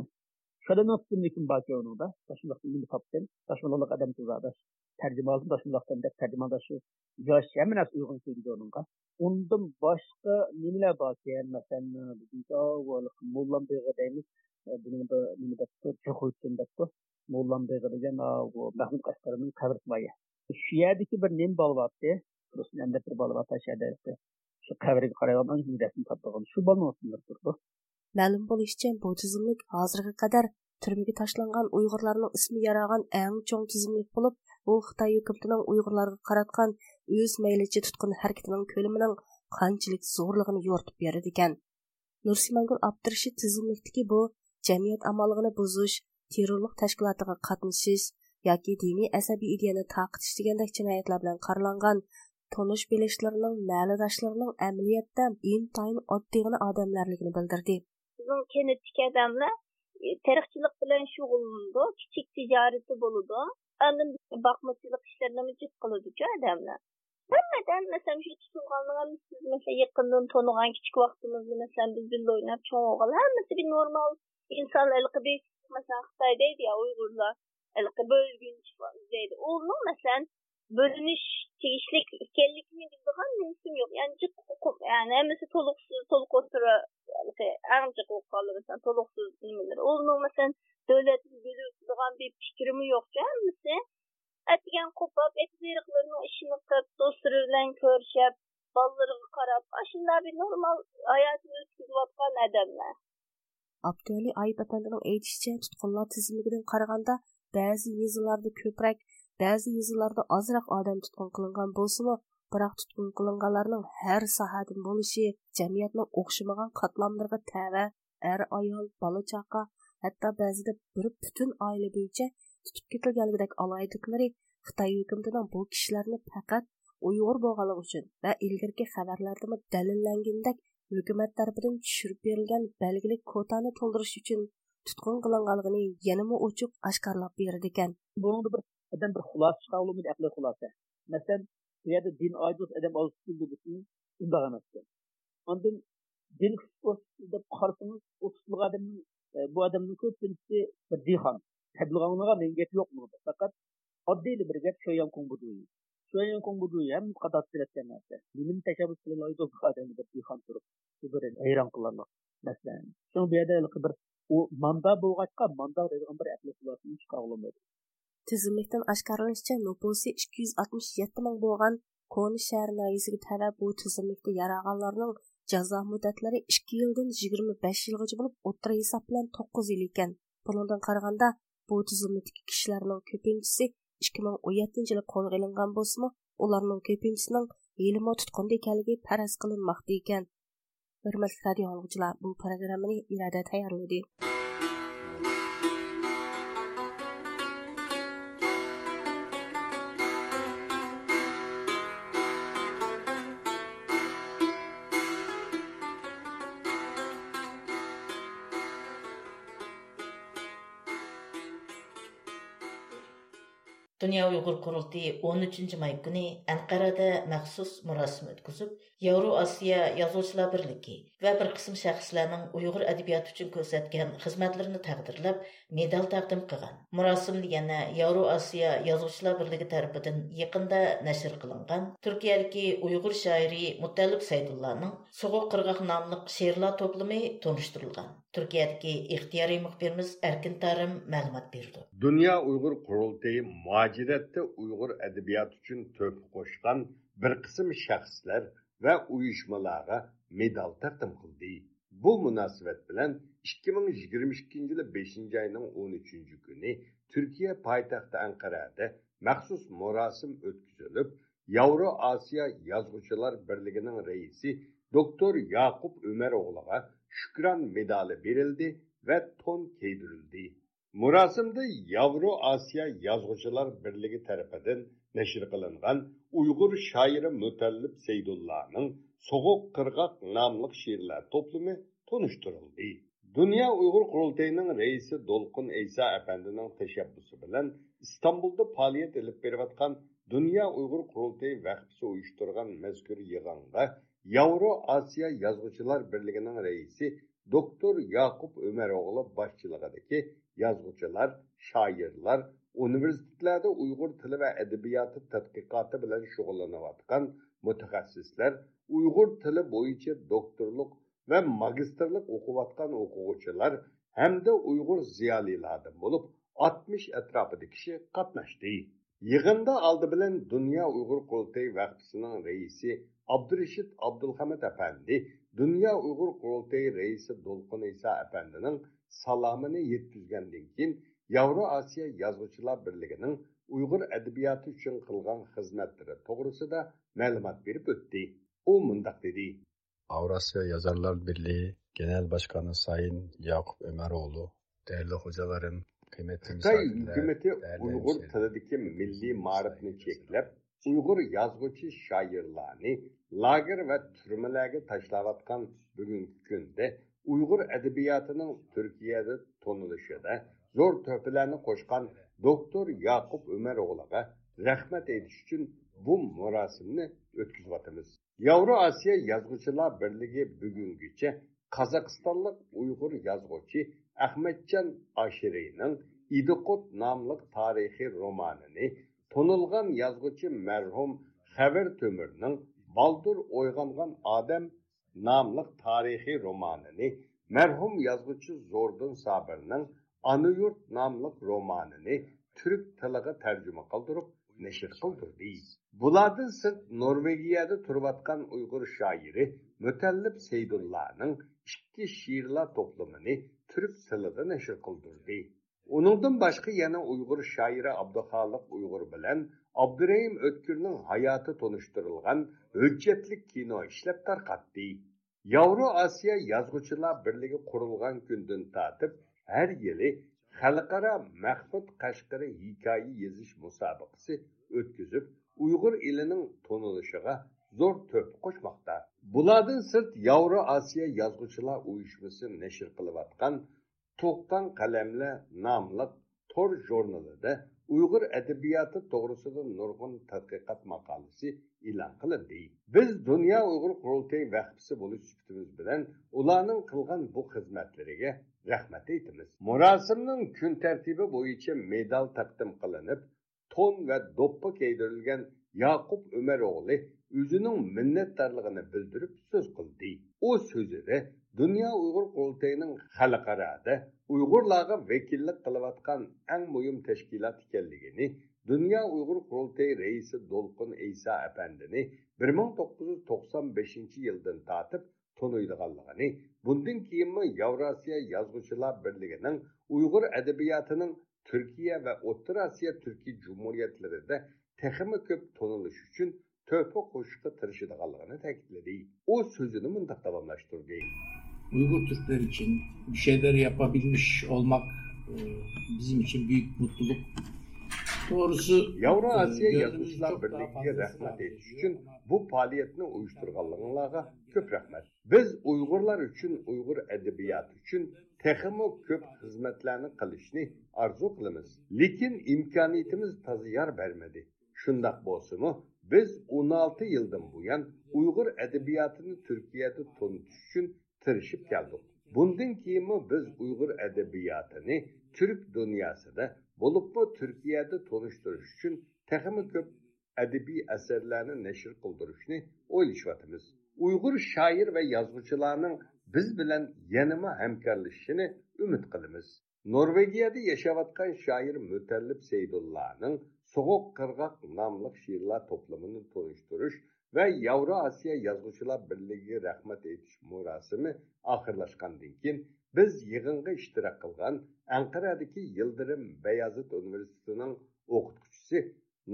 Şadana tümlükün bakı onunda, başımdakın indi kaptın, başımdakın adam tuzadır. Tercümalısın başımdakın dek tercümalaşı, yaş hemen az uygun söyledi onunla. Ondan başka nemeler bakı yani mesela bizim davalık, mullam beyga deyimiz, bunun da nimi de tutur, çok uyutun de tutur. Mullam beyga deyken, bu Mahmut Kaşkarı'nın kabirtmayı. E, şu yerdeki bir nem balvattı, Rus'un endek bir balvattı aşağıda shu qabrga qaragan rasm topgan shu bo'lmasindir turdi ma'lum bo'lishicha bu tizimlik hozirga qadar turmaga tashlangan uyg'urlarning ismi yaragan eng cho'ng tizimlik bo'lib u xitoy hukumatining uyg'urlarga qaratgan o'z maylicha tutqun harakatining ko'limining qanchalik zo'rligini yo'rtib beradi ekan nursimangul abdurashid tizimlikdagi bu jamiyat amallig'ini buzish terrorlik tashkilotiga qatnashish yoki diniy asabiy ideyani taqitish degandek jinoyatlar bilan qaralangan tonish bilishlarning ma'lidoshlarining amaliyotda intayin oddiygina odamlarligini bildirdi. Bizning kenetdagi odamlar tarixchilik bilan shug'ullanadi kichik tijorati bo'ladi andan boqmachilik ishlarini jid qiladiku odamlar hammadan masalan shu tutilganlar siz masalan yaqindan tanigan kichik vaqtimizda masalan biz birga o'ynab cho'ng o'g'il hammasi bir normal insonlar masalan xitoy deydi ya uyg'urlar bölgünç deydi. Onun mesela bölünüş, çekişlik, kellik mi gibi olan bir isim yok. Yani cık, yani hem mesela toluksuz, toluk otura, şey, ancak o kalır mesela toluksuz bilmeler. Onun mesela devletin bölüldüğün bir fikrimi yok. Yani mesela etigen kopap, etiziriklerinin işini tutup, dostlarıyla görüşüp, şey ballarını karap, aşında bir normal hayatını ötküzü atkan adamlar. Abdüali Ayıp Efendi'nin eğitişçen tutkunlar tizimliğinin karaganda bazı yazılarda köprek ba'zi yezilarda ozroq odam tutqun qilingan bo'lsimi biroq tutqun qilinganlarning har sohadan bo'lishi jamiyatning o'xshamagan qatlamlariga tava er ayol bola chaqa hatto ba'zida bir butun oila bo'yicha tutib ketilganligidek aloyidiklari xitoy hukumatining bu kishilarni faqat uyg'ur bo'lganligi uchun va ilgirki xabarlarda dalillangandek hukumat tarafidan tushirib berilgan belgilik kvotani to'ldirish uchun tutqun qilinganligini yanama ochiq oshkorlab berdi ekan. bunda adam bir xulosa chiqa olmaydi aqliy xulosa masalan bu yerda din oydus odam olsin undoq emas undan din deb qarasangiz u tutilgan odam e, bu odamning ko'pincha bir dehqon. Tablg'onlig'a men gap yo'q bu faqat oddiy bir gap shoyan kongbudui shoyan kongbudui ham qados qilayotgan narsa. Bilim tashabbus qilolmaydi bu odamni bir dehqon turib bir hayron qilarli masalan shu bu yerda bir u manda bo'lg'achqa manda degan bir tizimlikdan oshkorlanishicha nupusi ikki yuz oltmish yetti ming bo'lgan koni shahar noyisiga talab bu tizimlikda yaraganlarning jazo muddatlari ikki yildan yigirma besh yilgacha bo'lib o'tira hisob bilan to'qqiz yil ekan. Bundan qaraganda bu tizimlikdagi kishilarning ko'pinchisi ikki ming o'n yettinchi yili qo'lga ilingan bo'lsimi ularning ko'pinchisining ilmi tutqunda ekanligi faraz qilinmoqda ekan. Hurmatli radio bu programmani irada tayyorladi. Dünya Uyghur Qurultayı 13 may günü Anqarada məxsus mərasim ötküzüb, Euro-Asiya Yazıçılar Birliyi və bir qism şəxslərinin Uyğur ədəbiyyatı üçün göstərdiyi xidmətlərini təqdirləb, medal təqdim qılған. Mərasimdə yana Euro-Asiya Yazıçılar Birliyi tərəfindən yaxında nəşr qılınğan Türkiyədəki Uyğur şairi Mutallib Saydullahның Soğuq qırğaq namlıq şeirlər toplumu. Түркиядегі ихтияры мұхбіріміз әркін тарым мәлімат берді. Дүния ұйғыр құрылтайы мағадиретті ұйғыр әдебиат үшін төп қошқан бір қысым шәқсілер ва ұйышмаларға медаль тақтым қылды. Бұл мұнасыбет білән 2022 жылы 5 айының 13-ші күні Түркия пайтақты Әңқарады мәқсус мұрасым өткізіліп, Яуро Асия Язғучылар Бірлігінің доктор Яқуб Өмәр оғылыға Şükran medalı verildi ve ton кейдірілді. Мұрасымды Yavru Asya Yazgıçılar Birliği tarafından neşir kılıngan Uygur şairi мөтәліп Seydullah'ın соғу-қырғақ намлық şiirler toplumu tonuşturuldu. Dünya Uygur Kurultayı'nın рейсі Долқын Эйса Efendi'nin teşebbüsü білін İstanbul'da faaliyet әліп беріватқан Dünya Uygur Kurultayı vəxtisi uyuşturgan mezgür yığanda Yavro Asiya Yazgıcılar Birliği'nin reisi Doktor Yakup Ömeroğlu başçılığındaki yazgıcılar, şairler, universitetlarda Uyghur tili ve edebiyatı tədqiqatı bilan şug'ullanayotgan mutaxassislar, Uyghur tili bo'yicha doktorlik va magistrlik o'qiyotgan o'quvchilar hamda Uyghur ziyolilardan bo'lib 60 atrofida kishi qatnashdi. Yig'inda oldi bilan Dunyo Uyg'ur qurultayi vaqtisining raisi abdurashid abdulhamid apandi dunyo uyg'ur qurultayi raisi to'lqin iso apandining salomini yetkazgandan keyin yevro osiyo yozuvchilar birligining uyg'ur adabiyoti uchun qilgan xizmatlari to'g'risida ma'lumot berib o'tdi. U mundoq dedi. Avrasiyo yozarlar birliği genel başkanı sayın yakup ömeroğlu değerli hocalarım kıymetli xitoy hukumati uyg'ur tilidagi milliy ma'rifni cheklab uyg'ur yozuvchi shoirlarni lager va turmalarga tashlayotgan bugungi kunda uyg'ur adabiyotining turkiyada to'nilishida zo'r to'pilarni qo'shgan doktor yaqub umaro'g'liga rahmat aytish uchun bu marosimni o'tkazyotimiz yevro osiyo yozuvchilar birligi bugungacha qozog'istonlik uyg'ur yozuvchi ahmadjon oshiriyning idiqut nomli tarixiy romanini тонылған язғычы мәрхум Хәбір Төмірнің Балдыр ойғанған адам намлық тарихи романыны, мәрхум язғычы Зордын Сабырның Anı Yurt namlıq romanını Türk tılığı tərcümə qıldırıb nəşr qıldırdı. Bulardan sırt Norvegiyada turvatqan Uyğur şairi Mütəllib Seydullah'nın iki şiirler toplumunu Türk tılığı nəşr qıldırdı. Оныңдың башқы яны ұйғыр шайыры Абдухалық ұйғыр білән Абдурейм өткірнің хаяты тоныштырылған өтчетлік кино ішлеп тарқатты. Яуру Асия Язғучылар бірлігі құрылған күндін татып, әр елі Халықара Мәхмуд Қашқыры хикайы езіш мұсабықсы өткізіп, ұйғыр елінің тонылышыға зор төп қошмақта. Бұладың сұрт Яуру Асия ұйышмысы нәшір қылып to'qdan qalamli nomli tor jurnalida uyg'ur adabiyoti to'g'risida nurg'un tadqiqot maqolasi e'lon qilindi. Biz dunyo uyg'ur qurultay vahbisi bo'lish sifatimiz bilan ularning qilgan bu xizmatlariga rahmat aytamiz. Murosimning kun tartibi bo'yicha medal taqdim qilinib to'n va do'ppi kiydirilgan yaqub umaro'g'li o'zining minnatdorligini bildirib so'z qildi. U so'zida dunyo uyg'ur qurultayining xalqarada uyg'urlarga vakillik qilayotgan eng muhim tashkilot ekanligini dunyo uyg'ur qurultayi raisi do'lqin iso apandini bir ming to'qqiz yuz to'qson beshinchi yildan tortib to'niydiganligini bundan keyinmi yevrosiyo yozuvchilar birligining uyg'ur adabiyotining turkiya va o'rta osiyo turkiy jumuriyatlarida texmi ko'p to'nilish uchun to'pi qo'shishga tirishadiganligini ta'kidladi. U so'zini mundoq davomlashtirdi Uygur Türkler için bir şeyler yapabilmiş olmak e, bizim için büyük mutluluk. Doğrusu Yavru e, Asiya Yazıcılar Birliği'ne rahmet etiş için bu faaliyetini uyuşturganlığınlarga köp rahmet. Biz Uygurlar için, Uygur edebiyatı için texmi köp hizmetlerini qilishni arzu qilamiz. Lekin imkoniyatimiz tazi yor bermedi. Shundoq bo'lsa-mu, biz 16 yildan buyon Uyg'ur adabiyotini Turkiyada tanitish uchun tirishib keldik. Bundan keyinmi biz Uyg'ur adabiyotini Türk dunyosida bo'libmi Turkiyada tonishtirish uchun texmi ko'p adabiy asarlarni nashr qildirishni o'ylashyapmiz. Uyg'ur shoir va yozuvchilarning biz bilan yanama hamkorlashishini umid qilamiz. Norvegiyada yashayotgan shoir Mutallib Seydullaning Soğuk Qirg'oq nomli she'rlar to'plamini to'nishtirish va Yevro Osiyo Yozuvchilar birligiga rahmat aytish murosimi oxirlashgandan keyin biz yig'inga ishtirok qilgan Anqaradagi Yildirim Bayazit universitetining o'qituvchisi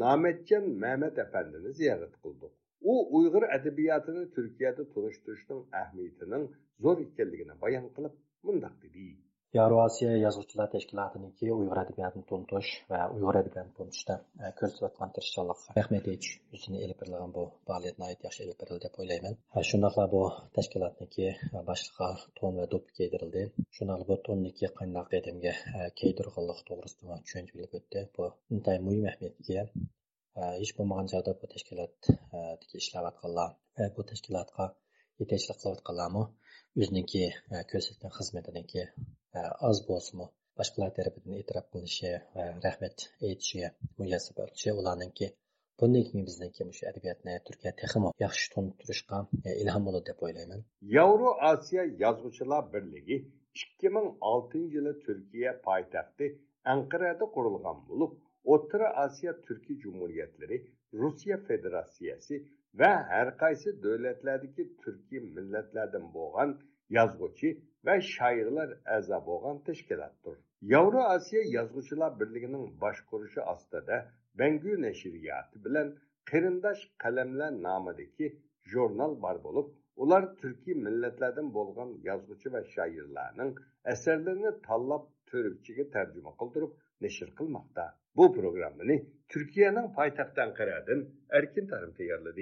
Nametjan Mehmet Efendi'ni ziyorat qildik. U Uyg'ur adabiyotini Turkiyada tanishtirishning ahamiyatining zo'r ekanligini bayon qilib, mundoq dedi: Yevrosiyo Yozuvchilar Tashkilotiniki Uyg'ur adabiyotini tuntish va Uyg'ur adabiyotini tuntishda e, ko'rsatayotgan tirishchanlikqa rahmat aytish yuzini ilib berilgan bu faoliyat nihoyat yaxshi ilib berildi deb o'ylayman. E, Shundaqla bu tashkilotniki boshliqqa boshlig'i to'n va do'ppi kiydirildi. Shunaqla bu to'nniki qandoq qadamga e, kiydirganlik to'g'risida tushuncha bilib o'tdi. Bu intayin muhim ahamiyatga ega. E, Hech bo'lmagan joyda bu tashkilotdagi ishlayotganlar va e, bu tashkilotga yetakchilik qilayotganlarmi o'ziniki e, ko'rsatgan xizmatiniki e, oz bo'lsinmi boshqalar tarafidan e'tirof qilinishi va rahmat aytishiga muyassar bo'lishi ularninki bundan keyin bizniki shu adabiyotni turkiya texmo yaxshi tuntirishga e, ilhom bo'ladi deb o'ylayman. Yevro Osiyo Yozuvchilar birligi 2006 yili Turkiya poytaxti anqarada qurilgan bo'lib o'rta osiyo turkiy jumuriyatlari rossiya federatsiyasi ve her kaysi devletlerdeki Türkiye milletlerden boğan yazgıcı ve şairler eza boğan teşkilattır. Yavru Asya Yazgıçılar Birliği'nin başkuruşu astada Bengü Neşriyatı bilen Kırındaş Kalemler namıdaki jurnal var bulup, ular Türkiye milletlerden bolgan yazgıcı ve şairlerinin eserlerini tallap Türkçe'ye tercüme kıldırıp neşir kılmakta. Bu programını Türkiye'nin payitahttan Ankara'dan Erkin Tarım tayarladı.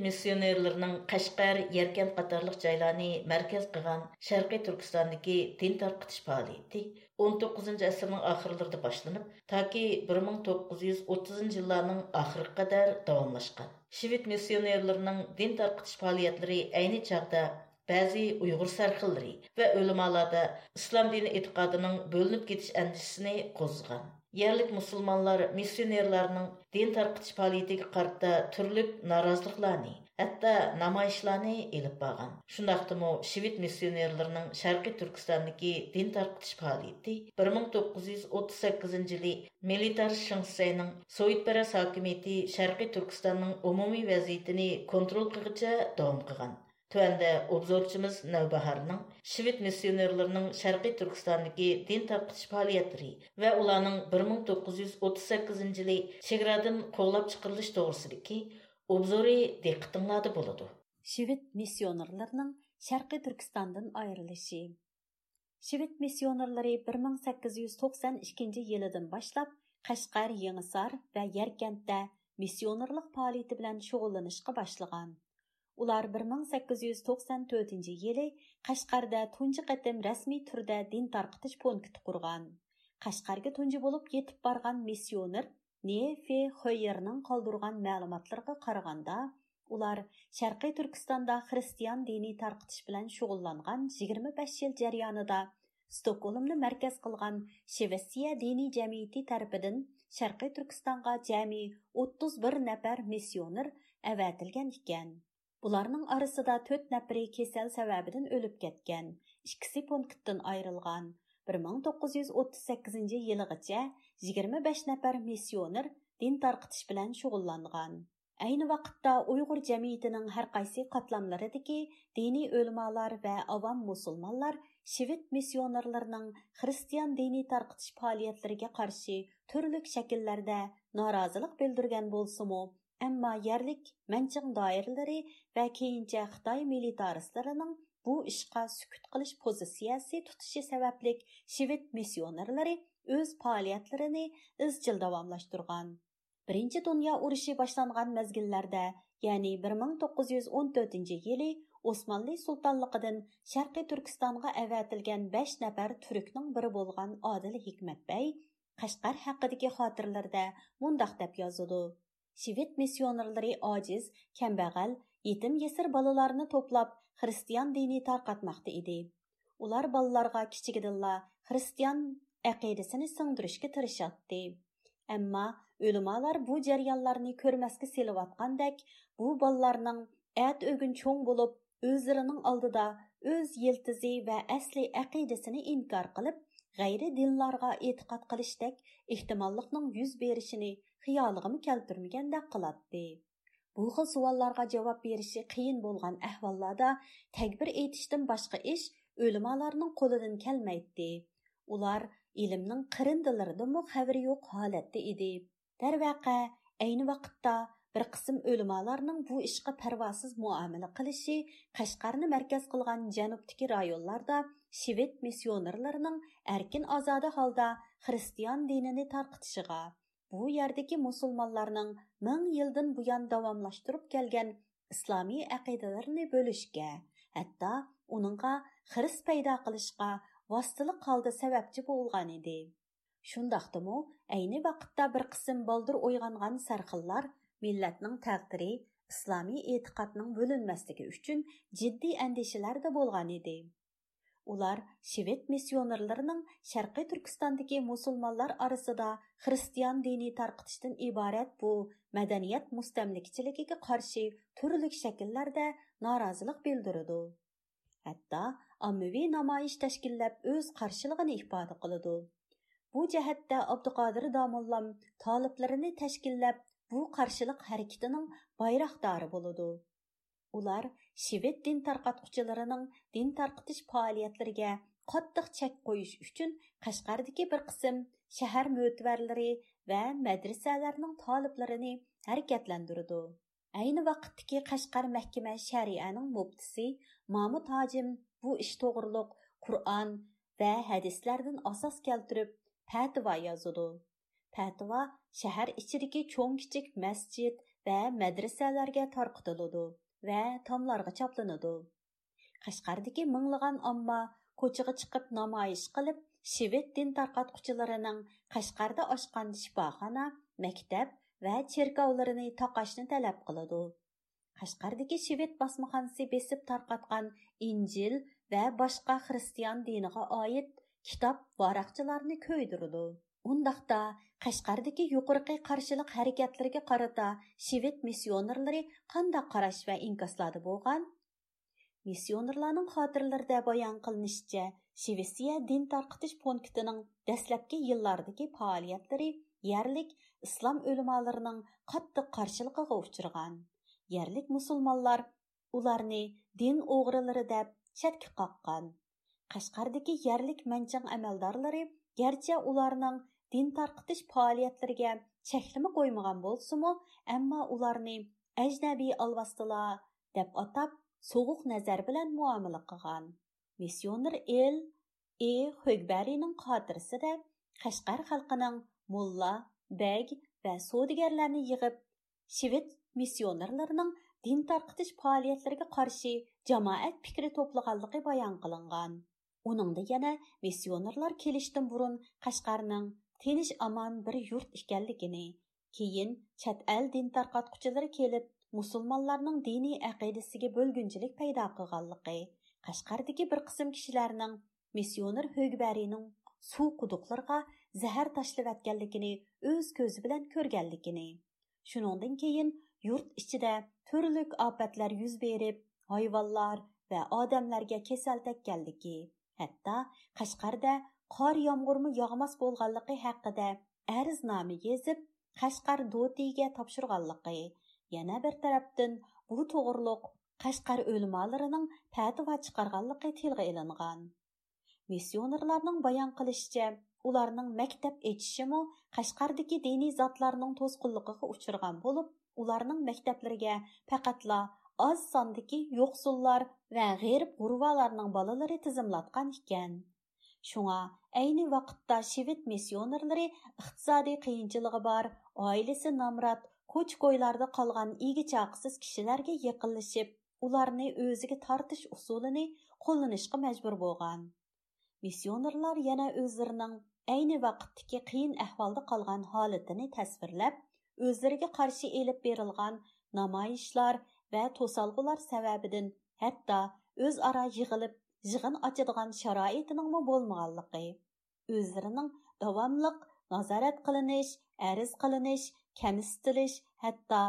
Sovet qashqar yarkan Еркен joylarni markaz qilgan sharqiy Шарқи din tarqitish faoliyati o'n to'qqizinchi asrning oxirlarida boshlanib, toki 1930 yillarning oxiriga qadar davomlashgan. Shved missionerlarining din tarqitish faoliyatlari ayni chaqda ba'zi uyg'ur sarxillari va o'limalarda islom dini e'tiqodining bo'linib ketish andishisini qo'zg'agan Yerlik musulmonlar missionerlarning din tarqitish faoliyatiga qarata turlik noroziliklarni, hatto namoyishlarni elib borgan. Shundaqdimi Shivit missionerlarining Sharqiy Turkistondagi din tarqitish faoliyati 1938 yili Militar Shingsayning Sovetparas hokimiyati Sharqiy Turkistonning umumiy vaziyatini kontrol qilguncha davom qilgan. Төәнді обзорчымыз Нәубәһарның Швед миссионерларының Шарқи Түркістандагы дин тарқытыш фәалиятлары ва оланың 1938 жылы чеградан қоллап чыгарылыш тоғрысыдагы обзоры диққатыңлады болады. Швед миссионерлерінің Шарқи Түркістандан айырылышы. Швед миссионерлері 1892 елдан башлап Қашқар, Еңісар ва Еркентті миссионерлік фәалияты белән шөгыльләнешкә башлыған. Ular 1894 yili Qashqarda tunji qatim rasmiy turda din tarqitish punkti qurgan. Qashqarga tunji bo'lib yetib borgan missioner Nefe Xoyerning qoldirgan ma'lumotlarga qaraganda, ular Sharqiy Turkistonda xristian diniy tarqitish bilan shug'ullangan 25 yil jarayonida Stokgolmni markaz qilgan Shvetsiya diniy jamiyati tarafidan Sharqiy Turkistonga jami 31 nafar missioner avatilgan ekan. Bularning orasida 4 nafari кесел sababidan o'lib ketgan, ішкісі punktdan ayrilgan. 1938 yilgacha 25 nafar missioner din tarqitish bilan shug'ullangan. Ayni vaqtda Uyg'ur jamiyatining har qaysi qatlamlaridagi diniy o'lmalar va avam musulmonlar shivit missionerlarining xristian diniy tarqitish faoliyatlariga qarshi turli shakllarda norozilik bildirgan bo'lsa-mu, Әмма ярлык мәнчиң даирләре ва кейинчә Хытай милитаристларының bu ishqa sukut qilish pozitsiyasi tutishi sababli shved missionerlari o'z faoliyatlarini izchil davomlashtirgan. Birinchi dunyo urushi boshlangan mazgillarda ya'ni 1914 yili osmonli sultonligidan sharqiy turkistonga avatilgan 5 nafar turkning biri bo'lgan odil hikmatbay qashqar haqidagi xotirlarda mundoq deb yozadi. Швед миссионерлары aciz, kambag'al, yetim yesir bolalarni to'plab xristian dini tarqatmoqda edi. Ular bolalarga kichigidilla xristian aqidasini singdirishga tirishatdi. Ammo o'limalar bu jarayonlarni ko'rmasga selayotgandek, bu bolalarning at o'gin cho'ng bo'lib, o'zlarining oldida o'z yiltizi va asli aqidasini inkor qilib, g'ayri dinlarga e'tiqod qilishdek ehtimollikning yuz berishini xiyollig'imi keltirmagandek qiladi bu xil savollarga javob berishi qiyin bo'lgan ahvollarda takbir etishdan boshqa ish o'limalarning qo'lidan kelmaydi. Ular ilmning qirindilaridamu xabari yo'q holatda edi. Darvaqa ayni vaqtda bir qism o'limalarning bu ishga parvosiz muomala qilishi qashqarni markaz qilgan janubdagi rayonlarda shved missionerlarining erkin ozoda holda xristian dinini tarqitishiga bu yerdagi musulmonlarning ming yildan buyon davomlashtirib kelgan islomiy aqidalarini bo'lishga hatto uningga xiris paydo qilishga vositalik holda sababchi bo'lgan edi. Shundoqdimi ayni vaqtda bir qism boldir o'yg'ongan sarxillar millatning taqdiri islomiy e'tiqodning bo'linmasligi uchun jiddiy andishalarda bo'lgan edi. Ular shved missionerlarining sharqiy turkistondagi musulmonlar orasida xristian dini tarqitishdan iborat bu madaniyat mustamlikchiligiga qarshi turli shakllarda norozilik bildirdi. Hatto ommaviy namoyish tashkillab o'z qarshiligini ifoda qiladi bu jihatda abduqodir domullam toliblarini tashkillab bu qarshilik harakatining bayroqdori bo'ladi ular shved din tarqatquchilarining din tarqitish faoliyatlariga qattiq chek qo'yish uchun qashqardagi bir qism shahar mo'tvarlari va madrasalarning toliblarini harakatlantirdi ayni vaqtdagi qashqar mahkama sharianing muftisi mamud hojim bu ish to'g'riliq qur'on va hadislardan asos keltirib fatvo языды. fatvo shahar ichidagi cho'ng kichik masjid va madrasalarga tarqitiludi va tomlarga choplanadi. Qashqardagi minglagan omma ko'chaga chiqib namoyish qilib, Shved din tarqatquchilarining Qashqarda ochgan shifoxona, maktab va cherkovlarini taqashni talab qiladi. Qashqardagi Shved bosmaxonasi besib tarqatgan Injil va boshqa xristian diniga oid kitob varaqchilarni ko'ydirdi undaqda qashqardagi yuqorqi qarshilik harakatlariga qarata shved missionerlari qanday qarash va инкаслады bo'lgan? Missionerlarning xotirlarida bayon qilinishicha shvetsiya din tarqitish punktining dastlabki yillardagi faoliyatlari yerlik islom o'limolarining qattiq qarshiligiga uchragan yerlik musulmonlar ularni din o'g'rilari deb chetga qoqqan. Qashqardagi yerlik manchang amaldorlari garchi ularning din tarqitish faoliyatlariga cheklimi qo'ymagan bo'lsimi ammo ularni ajnabiy alvastilar deb atab sovuq nazar bilan muomala qilgan missioner el e ho'gbarining xotirasida qashqar xalqining mulla bag va savdogarlarni yig'ib shved missionerlarining din tarqitish faoliyatlariga qarshi jamoat fikri to'plaganligi bayon qilingan Уныңда yana миссионерлар келіштен бұрын Қашқарның тыныш аман бір yurt ekanligini, keyin chet el din tarqatquchilari kelib, musulmonlarning diniy aqidasiga bo'lgunchilik paydo qilganligi, Qashqardagi bir qism kishilarning missioner Högbarining suv quduqlarga zahar tashlab atganligini o'z ko'zi bilan ko'rganligini. Shuningdan keyin yurt ichida turli ofatlar yuz berib, hayvonlar va odamlarga kasal tekkanligi Hatta Qashqarda qor yomg'irmi yog'mas bo'lganligi haqida arznoma yezib, Qashqar dotiga topshirganligi, yana bir tarafdan bu to'g'riliq Qashqar o'limolarining fatvo chiqarganligi tilga ilingan. Missionerlarning bayon qilishicha, ularning maktab etishimi Qashqardagi diniy zotlarning to'sqinligiga uchirgan bo'lib, ularning maktablariga faqatla аз sondagi yo'qsullar ва g'erib g'urvalarning балалары tizimlatgan ekan. Шуңа ayni vaqtda шевет миссионерлары иқтисади qiyinchiligi бар, oilasi намрат, ko'ch ko'ylarda qolgan igi chaqisiz kishilarga yaqinlashib ularni o'ziga tortish usulini qo'llanishga majbur bo'lgan. Missionerlar yana o'zlarining ayni vaqtdagi qiyin ahvolda qolgan holatini tasvirlab o'zlariga qarshi elib berilgan namoyishlar və tosalğılar səbəbidən hətta öz ara yığılıb yığın açıdığan şəraitinin mi bolmağanlıqı, özlərinin davamlıq nazarət qılınış, əriz qılınış, kəmistiliş, hətta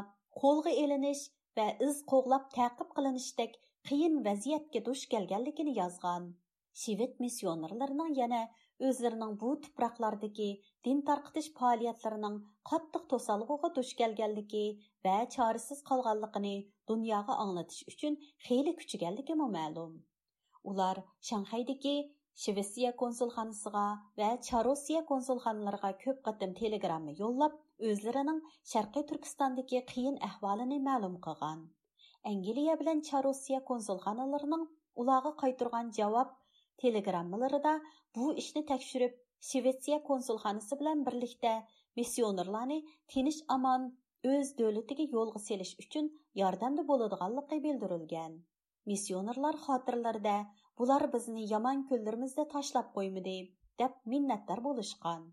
қолға елініш вә із қоғлап тәқіп қылыныштек қиын вәзиетке душ келгенлігін язған. Шивет миссионерларының яна өзлерінің бұл тұпрақлардығы дин тарқытыш пағалиятларының қаттық va chorasiz qolganligini dunyoga anglatish uchun xeyli kuchiganligi ma'lum. Ular shanxaydagi shvetsiya konsulxonasiga va charosiya konsulxonalariga ko'p qatim telegramma yo'llab o'zlarining sharqiy turkistondagi qiyin ahvolini ma'lum qilgan. Angliya bilan charosiya konsulxonalarining ularga qaytirgan javob telegrammalarida bu ishni tekshirib Shvetsiya konsulxonasi bilan birlikda missionerlarni tinch amon o'z davlatiga yo'lga selish uchun yordamda bo'ladiganligi bildirilgan. Missionerlar xotirlarida bular bizni yomon kunlarimizda tashlab qo'ymadi deb minnatdor bo'lishgan.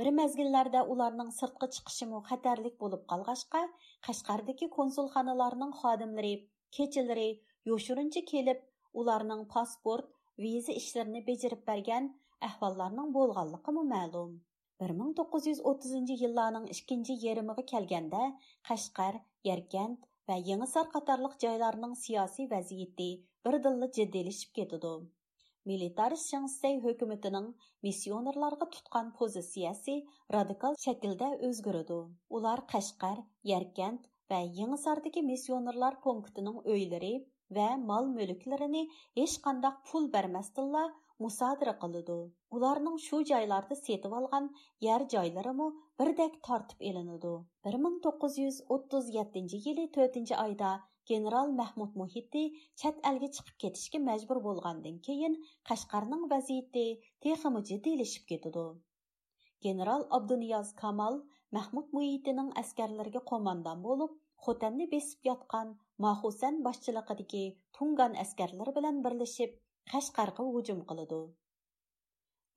Bir mezgillarda ularning sirtqi chiqishimi xatarlik bo'lib qolg'achqa, Qashqardagi konsulxonalarning xodimlari kechalari yoshirincha kelib, ularning pasport, viza ishlarini bajarib bergan ahvollarning bo'lganligi ma'lum. 1930 yillarning ikkinchi yarimiga kelganda Qashqar, Yarkand va Yangisar qatorliq joylarning siyosiy vaziyati birdilla jiddiylashib ketadi. Militarist Шыңсай hukumatining missionerlarga tutgan pozitsiyasi radikal shaklda özgürüdü. Ular Qashqar, Yarkand və Yangisardakı missionerlar punktinin öyləri və mal mülklərini heç qandaq pul verməsdilla musadira qılıdı. Ularning shu joylarda setib olgan yer joylari birdek tortib elinadi. 1937 yili 4 oyda general Mahmud Muhitti chet elga chiqib ketishga majbur bo'lgandan keyin Qashqarning vaziyati texmi jiddiylashib ketadi. General Abduniyoz Kamal Mahmud Muhittining askarlariga qo'mondon bo'lib, Xotanni besib yotgan Mahusan boshchiligidagi Tungan askarlari bilan birlashib Qashqarga hujum qiladi.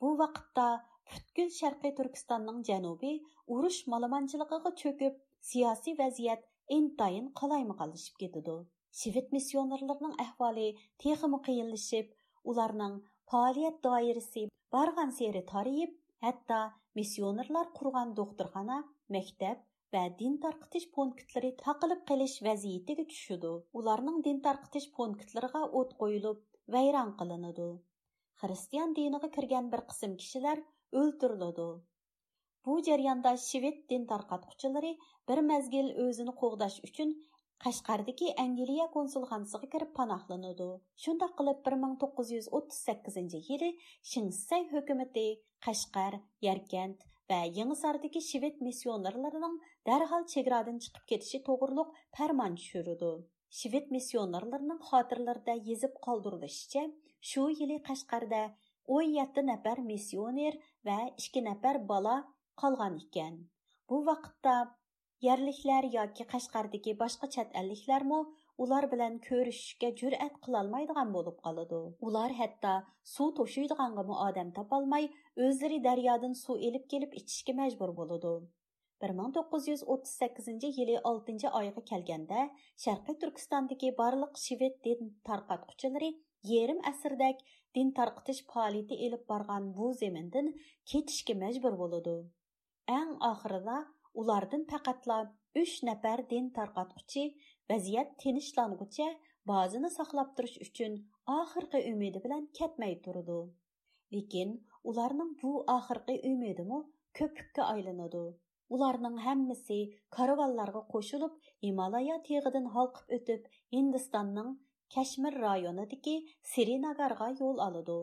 Bu vaqtda butkul Sharqiy Turkistonning janubi urush malamanchiligiga cho'kib, siyosiy vaziyat intayin qalaymaqallashib ketadi shved missionerlarining ahvoli texmi qiyinlashib ularning faoliyat doirasi bargan seri tariyib hatto missionerlar qurgan doktorxona maktab va din tarqitish punktlari taqilib qilish vaziyatiga tushadi ularning din tarqitish punktlariga o't qo'yilib vayron qilinadi. Xristian diniga kirgan bir qism kishilar o'ltiriladi. Bu jarayonda shved din tarqatquchilari bir mezgil o'zini qo'g'dash uchun qashqardagi angliya konsulxonasiga kirib panohlanadi. Shundoq qilib 1938 yili shinsay hukumati qashqar yarkand va yangisardagi shved missionerlarining darhol chegaradan chiqib ketishi to'g'riliq farmon tushirdi. Shved missionerlarining xotirlarida yezib qoldirilishicha shu yili qashqarda 17 nafar missioner va 2 nafar bola qolgan ekan. Bu vaqtda yerliklar yoki qashqardagi boshqa chet elliklarmi ular bilan ko'rishishga jur'at qilolmaydigan bo'lib qoladi. Ular hatto suv to'shiydiganga odam topolmay o'zlari daryodan suv elib kelib ichishga majbur bo'ladi 1938 yili 6 oyga kelganda sharqiy turkistondagi barliq shved din tarqatquchilari yerim asrdak din tarqitish faoliyati elib borgan bu zemindan ketishga majbur bo'ladi eng oxirida ulardan faqatla 3 nafar din tarqatquchi vaziyat tinchlanguncha bazini saqlab turish uchun oxirgi umidi bilan ketmay turdi. Lekin ularning bu oxirgi umidimi ko'pikka aylanadi. Ularning hammasi karavanlarga qo'shilib himolaya teg'idan halqib o'tib hindistonning kashmir rayonidagi sirinagarga yo'l oladi.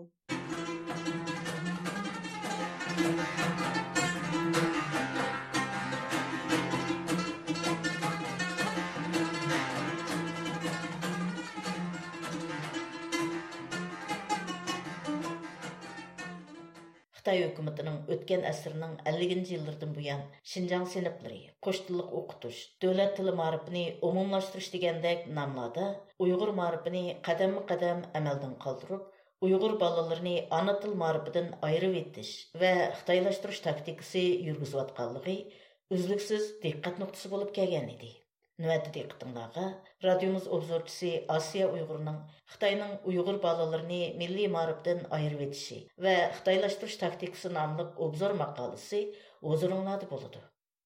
Қытай үкіметінің өткен әсірінің 50-ші жылдардан буян Шинжаң сыныплары, қоштылық оқытуш, дәулет тілі марифini умумлаштырыш дегендек намлада Уйғур марифini қадам-қадам әмәлден қалдырып, Уйғур балаларын ана тіл марифидан айырып етіш ва Қытайлаштырыш тактикасы жүргізіп атқанлығы үзлексіз диққат нүктесі болып келген еді. Növətdə diqqətinizə радиомыз обзорчысы Асия Уйғурның Xitayның Уйғур балаларını milli marifdən ayırıb etişi və Xitaylashtirиш taktikası namlıq obzor maqalası huzurunlarda болады.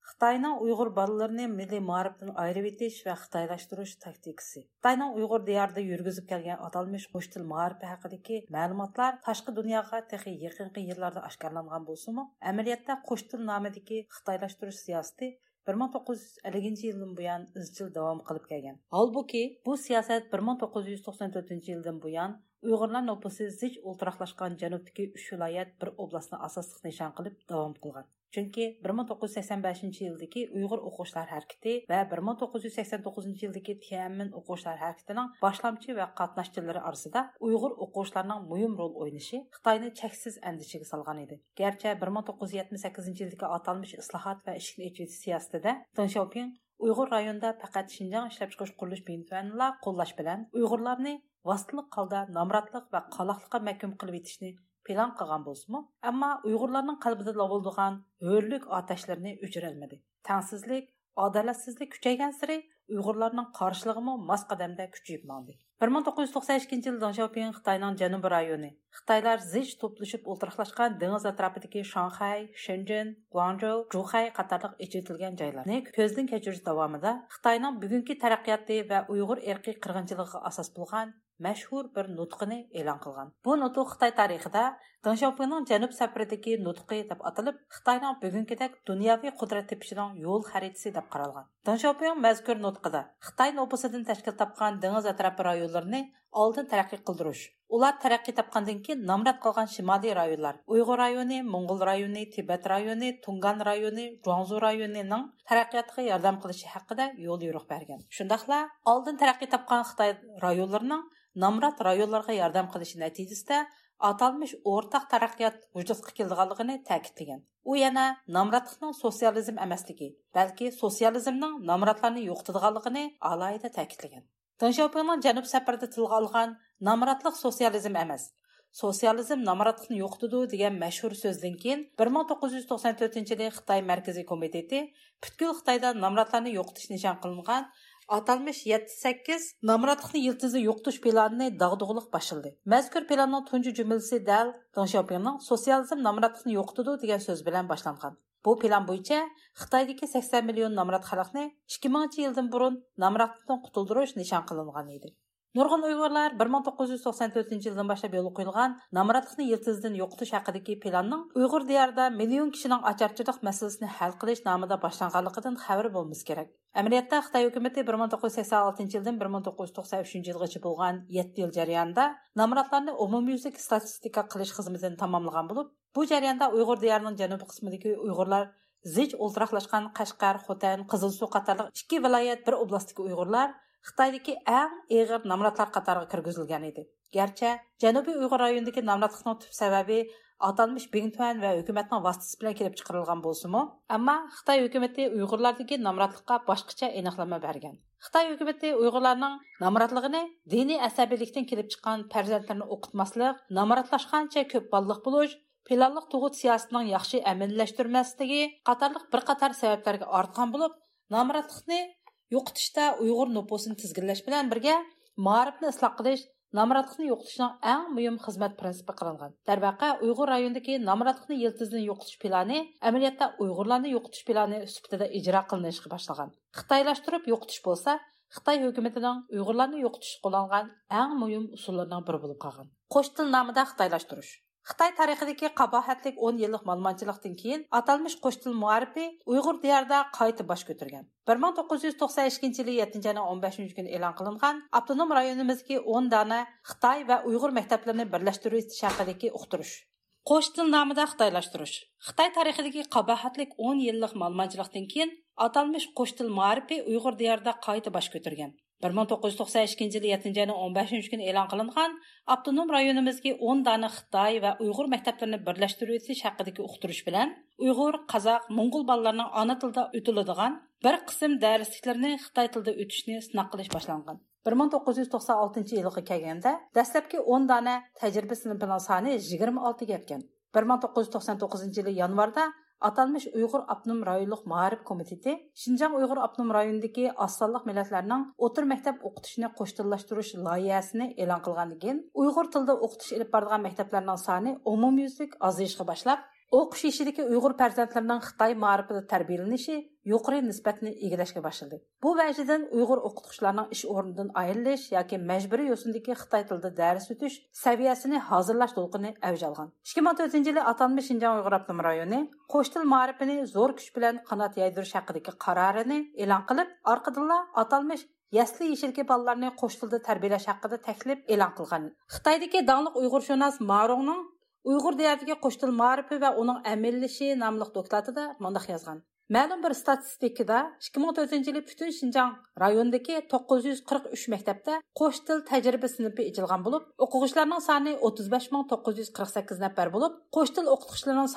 Xitayning Uyg'ur bolalarini milliy ma'rifdan ayirib etish va xitoylashtirish taktikasi. Xitoyning Uyg'ur diyorida yurgizib kelgan atalmish qo'sh til ma'rifi haqidagi ma'lumotlar tashqi dunyoga texi yaqinqi yillarda oshkorlangan bo'lsa-mu, amaliyotda qo'sh til nomidagi xitoylashtirish siyosati 1950 yildan buyon izchil davom qilib kelgan. Holbuki bu siyosat 1994 yildan buyon uyg'urlar nupusi zich o'ltiraqlashgan janubdagi uch viloyat bir oblastni asosliq nishon qilib davom qilgan chunki 1985 yildagi uyg'ur o'quvchilar harakati va 1989 yildagi tianmin o'quvchilar harakatining boshlamchi va qatnashchilari orasida uyg'ur o'quvchilarning muhim rol o'ynashi xitoyni cheksiz andishiga solgan edi. Garchi 1978 yildagi atalmish islohot va ishni echish siyosatida Deng uyg'ur rayonida faqat shinjang ishlab chiqarish qurilish binolarni qo'llash bilan uyg'urlarni vositliq holda nomrodlik va qaloqlikqa mahkum qilib yetishni plan qilgan bo'lsinmi? Ammo uyg'urlarning qalbida lovuldigan hurlik otashlarini o'chirolmadi. Tangsizlik adolatsizlik kuchaygan siri uyg'urlarning qarshiligimi mos qadamda kuchayib mandi bir ming to'qqiz yuz to'qson ikkinchi yil dongxiaoping xitoyning janubi rayoni. Xitoylar zich to'plashib o'ltiraqlashgan dengiz atrofidagi shanxay shenjen guanjou juxay qatorliq ichitilgan joylarni ko'zdan kechirish davomida xitoyning bugungi taraqqiyoti va uyg'ur erkiy qirg'inchiligiga asos bo'lgan mashhur bir nutqini e'lon qilgan. Bu nutq xitoy tarixida dengshopinning janub safaridagi nutqi deb atalib xitoyning bugungidek dunyoviy qudrat жол yo'l xaritasi deb qaralgan. Dengshopin mazkur nutqida xitoy nopusidan tashkil topgan dengiz atrofi rayonlarini oldin taraqqiy qildirish ular taraqqiy topgandan keyin намрат qolgan shimoliy rayonlar uyg'ur rayoni mo'ng'ul rayoni Тибет rayoni Тунган rayoni Жуанзу rayonining taraqqiyotiga yordam qilishi haqida yo'l yo'riq bergan. Shundoqla oldin taraqqiy topgan xitoy rayonlarining nomrod rayonlarga yordam qilishi natijasida atalmish o'rtaq taraqqiyot vujudga kelganligini ta'kidlagan. U yana nomrodlikning sotsializm emasligi balki sotsializmning nomrodlarni yo'qotadiganligini alohida ta'kidlagan. Dengshopinning janub safarida tilga olgan nomrodlik sotsializm emas sotsializm nomrodlikni yo'qotadi degan mashhur so'zdan keyin bir ming to'qqiz yuz to'qson to'rtinchi yili xitoy markaziy komiteti butkul xitoyda nomrodlarni yo'qotish nishon qilingan atalmish yetti sakkiz nomrodlikni yiltizni yo'qotish planini dag'dug'liq boshladi mazkur planning tunji jumlasi dal dengshopinning sotsializm nomrodlikni yo'qotadi degan so'z bilan boshlangan bu plan bo'yicha xitoydagi sakson million nomrod xalqni ikki mingchi yildan burun nomrodlikdan qutuldirish nishon qilingan edi Нұрғын ұйғырлар 1994 жылдан башлап елі қойылған намратлықны елтізден йоқтыш хақыдеки планның ұйғыр диярда миллион кишінің ачарчылық мәсілісіні хәл қылыш намыда башланғанлығыдан хабар болмыз керек. Әміриятта Қытай үкіметі 1986 жылдан 1993 жылғычы болған 7 ел жариянда намратларны умумюзлік статистика қылыш қызметін тамамылған болып, бұл жариянда ұйғыр диярының жанубы қысмыдеки ұйғырлар зич ұлтырақлашқан Қашқар, xotan қызылсу қатарлық 2 вилайет 1 областық ұйғырлар xitoydagi eng ig'ir namratlar qatoriga kirgizilgan edi. Garchi janubiy uyg'ur rayonidagi namratlikning tub sababi atalmish bingtuan va hukumatning vositasi bilan kelib chiqarilgan bo'lsimi ammo xitoy hukumati uyg'urlardagi namratlikqa boshqacha aniqlama bergan. Xitoy hukumati uyg'urlarning namratligini diniy asabiylikdan kelib chiqqan farzandlarni o'qitmaslik namratlashgancha ko'p balliq bo'lish planliq tug'ut siyosatining yaxshi amallashtirmasligi qatorliq bir qator sabablarga ortgan bo'lib namratlikni yo'qitishda uyg'ur nupusini tizginlash bilan birga ma'rifni isloh qilish namratlikni yo'qotishning eng muhim xizmat prinsipi qilingan. Darvaqa uyg'ur rayonidagi namratlikni yiltizini yo'qotish plani amaliyotda uyg'urlarni yo'qotish plani sifatida ijro qilinishga boshlagan. Xitoylashtirib yo'qotish bo'lsa xitoy hukumatining uyg'urlarni yo'qotishga qo'llangan eng muhim usullaridan biri bo'lib qolgan. Qo'sh til nomida xitoylashtirish. Xitoy tarixidagi qabohatlik 10 yillik malmanchilikdan keyin atalmish qo'sh til muarifi Uyg'ur diyorida qayta bosh ko'targan. 1992 yili 7 ayning 15 kuni e'lon qilingan avtonom rayonimizdagi 10 dona Xitoy va Uyg'ur maktablarini birlashtirish haqidagi uqtirish. Qo'sh til nomida xitoylashtirish. Xitoy tarixidagi qabohatlik 10 yillik malmanchilikdan keyin atalmish qo'sh til muarifi Uyg'ur diyorida qayta bosh ko'targan. 1992 yılı 7 ayının 15 günü e'lon qilingan avtonom rayonimizga 10 dona Xitoy va Uyg'ur maktablarini birlashtirish haqidagi uqtirish bilan Uyg'ur, Qozoq, Mo'ng'ul bolalarining ona tilida o'tiladigan bir qism darsliklarni Xitoy tilida o'tishni sinab qilish boshlangan. 1996 yilga kelganda dastlabki 10 dona tajriba sinfining soni 26 ga yetgan. 1999-yil yanvarda Аталмыш Уйғур Апным районлық Мағариб комитеті Шинжаң Уйғур Апным районындагы ассанлык милләтләрнең отыр мәктәп укытышны коштырылаштырыш лайясыны элан кылгандан кин Уйғур телендә укытыш алып барган мәктәпләрнең саны умумйөзлек азайышка башлап, o'qish ishidagi uyg'ur farzandlarining xitoy ma'rifida tarbiyalanishi yuqori nisbatni egallashga boshladi. Bu vajidan uyg'ur o'qituvchilarning ish o'rnidan ayrilish yoki majburiy yo'sindagi xitoy tilida dars o'tish saviyasini hozirlash to'lqini avj olgan. ikki ming to'rtinchi yili atalmish shinjon uyg'ur abdum rayoni qo'sh til ma'rifini zo'r kuch bilan qanot yaydirish haqidagi qarorini e'lon qilib orqadanla atalmish yasli yeshilki bolalarni qo'sh tilda tarbiyalash haqida taklif e'lon qilgan. Xitoydagi donliq uyg'urshunos marongning uyg'ur deyatiga qo'sh til ma'rifi va uning amillishi nomli dokladida mundoq yozgan. Ma'lum bir statistikada ikki ming to'rtinchi yili butun shinjong rayonidagi to'qqiz yuz qirq uch maktabda qo'sh til tajriba sinfi ichilgan bo'lib o'quvchilarning soni o'ttiz besh ming to'qqiz yuz qirq sakkiz nafar bo'lib qo'sh til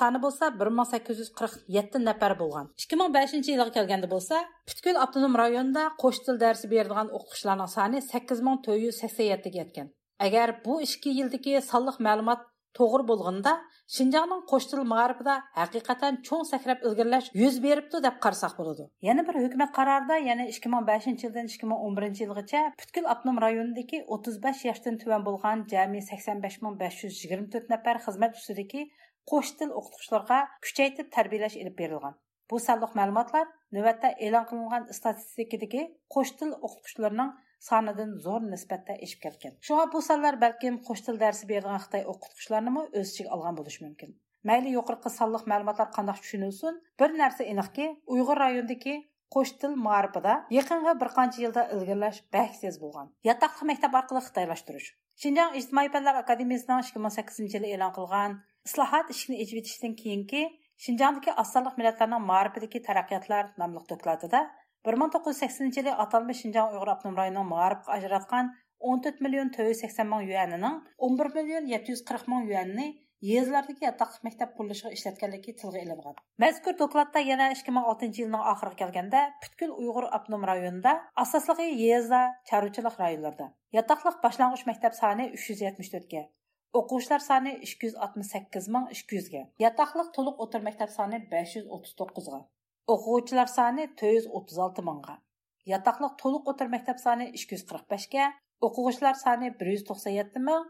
soni bo'lsa bir ming sakkiz yuz qirq yetti nafar bo'lgan. Ikki ming beshinchi yilga kelganda bo'lsa butkul avtonom rayonida qo'sh til darsi beradigan o'qituvchilarning soni sakkiz ming to'rt yuz sakson yettiga yetgan. Agar bu ikki yildagi sonliq ma'lumot to'g'ri bo'lganda shinjongning qo'shtil ma'rifida haqiqatan cho'ng sakrab ilgirlash yuz beribdi deb qarasak bo'ladi. Yana bir hukumat qarorida yana ikki ming beshinchi yildan ikki ming o'n birinchi yilgacha butkul abnom rayonidagi o'ttiz besh yoshdan tuvan bo'lgan jami sakson besh ming besh yuz yigirma to'rt nafar xizmat ustidagi qo'sh til o'qituvchilarga kuchaytirib tarbiyalash ilib berilgan. Bu sanliq ma'lumotlar navbatda e'lon qilingan statistikadagi qo'sh til o'qituvchilarining sonidan zo'r nisbatda eshib ketgan. Shunga bu sonlar balkim qo'sh til darsi bergan xitoy o'qituvchilarnimi o'z ichiga olgan bo'lishi mumkin. Mayli yuqorqi sonliq ma'lumotlar qandoq tushunilsin? Bir narsa aniqki uyg'ur rayonidagi qo'sh til ma'rifida yaqingi bir qancha yilda ilgirlash bak tez bo'lgan. Yotoqli maktab orqali xitoylashtirish. Shinjang ijtimoiy fanlar akademiyasining ikki ming sakkizinchi yili e'lon qilgan islohot ishini ijvetishdan keyingi shinjongdagi osonliq millatlarning ma'rifidagi taraqqiyotlar nomli dokladida 1980 yılı atalmış Şinjan Uyghur Abdum rayonunun mağarıbı ajratqan 14 milyon 480 min yuanının 11 milyon 740 min yuanını yezlardagi yataqlik maktab qurilishiga ishlatganligi tilga ilingan. Mazkur dokladda yana 2006 ming oltinchi yilning oxiri kelganda butkul uyg'ur abnom rayonida asosligi yezda chorvachilik rayonlarida yataqliq boshlang'ich maktab soni 374 ga o'quvchilar soni 268 ming 200 ga yataqliq to'liq o'tir maktab soni 539 ga o'quvchilar soni to'rt yuz o'ttiz olti mingga. Yotoqliq to'liq o'tir maktab soni ikki yuz qirq beshga o'quvchilar soni bir yuz to'qson yetti ming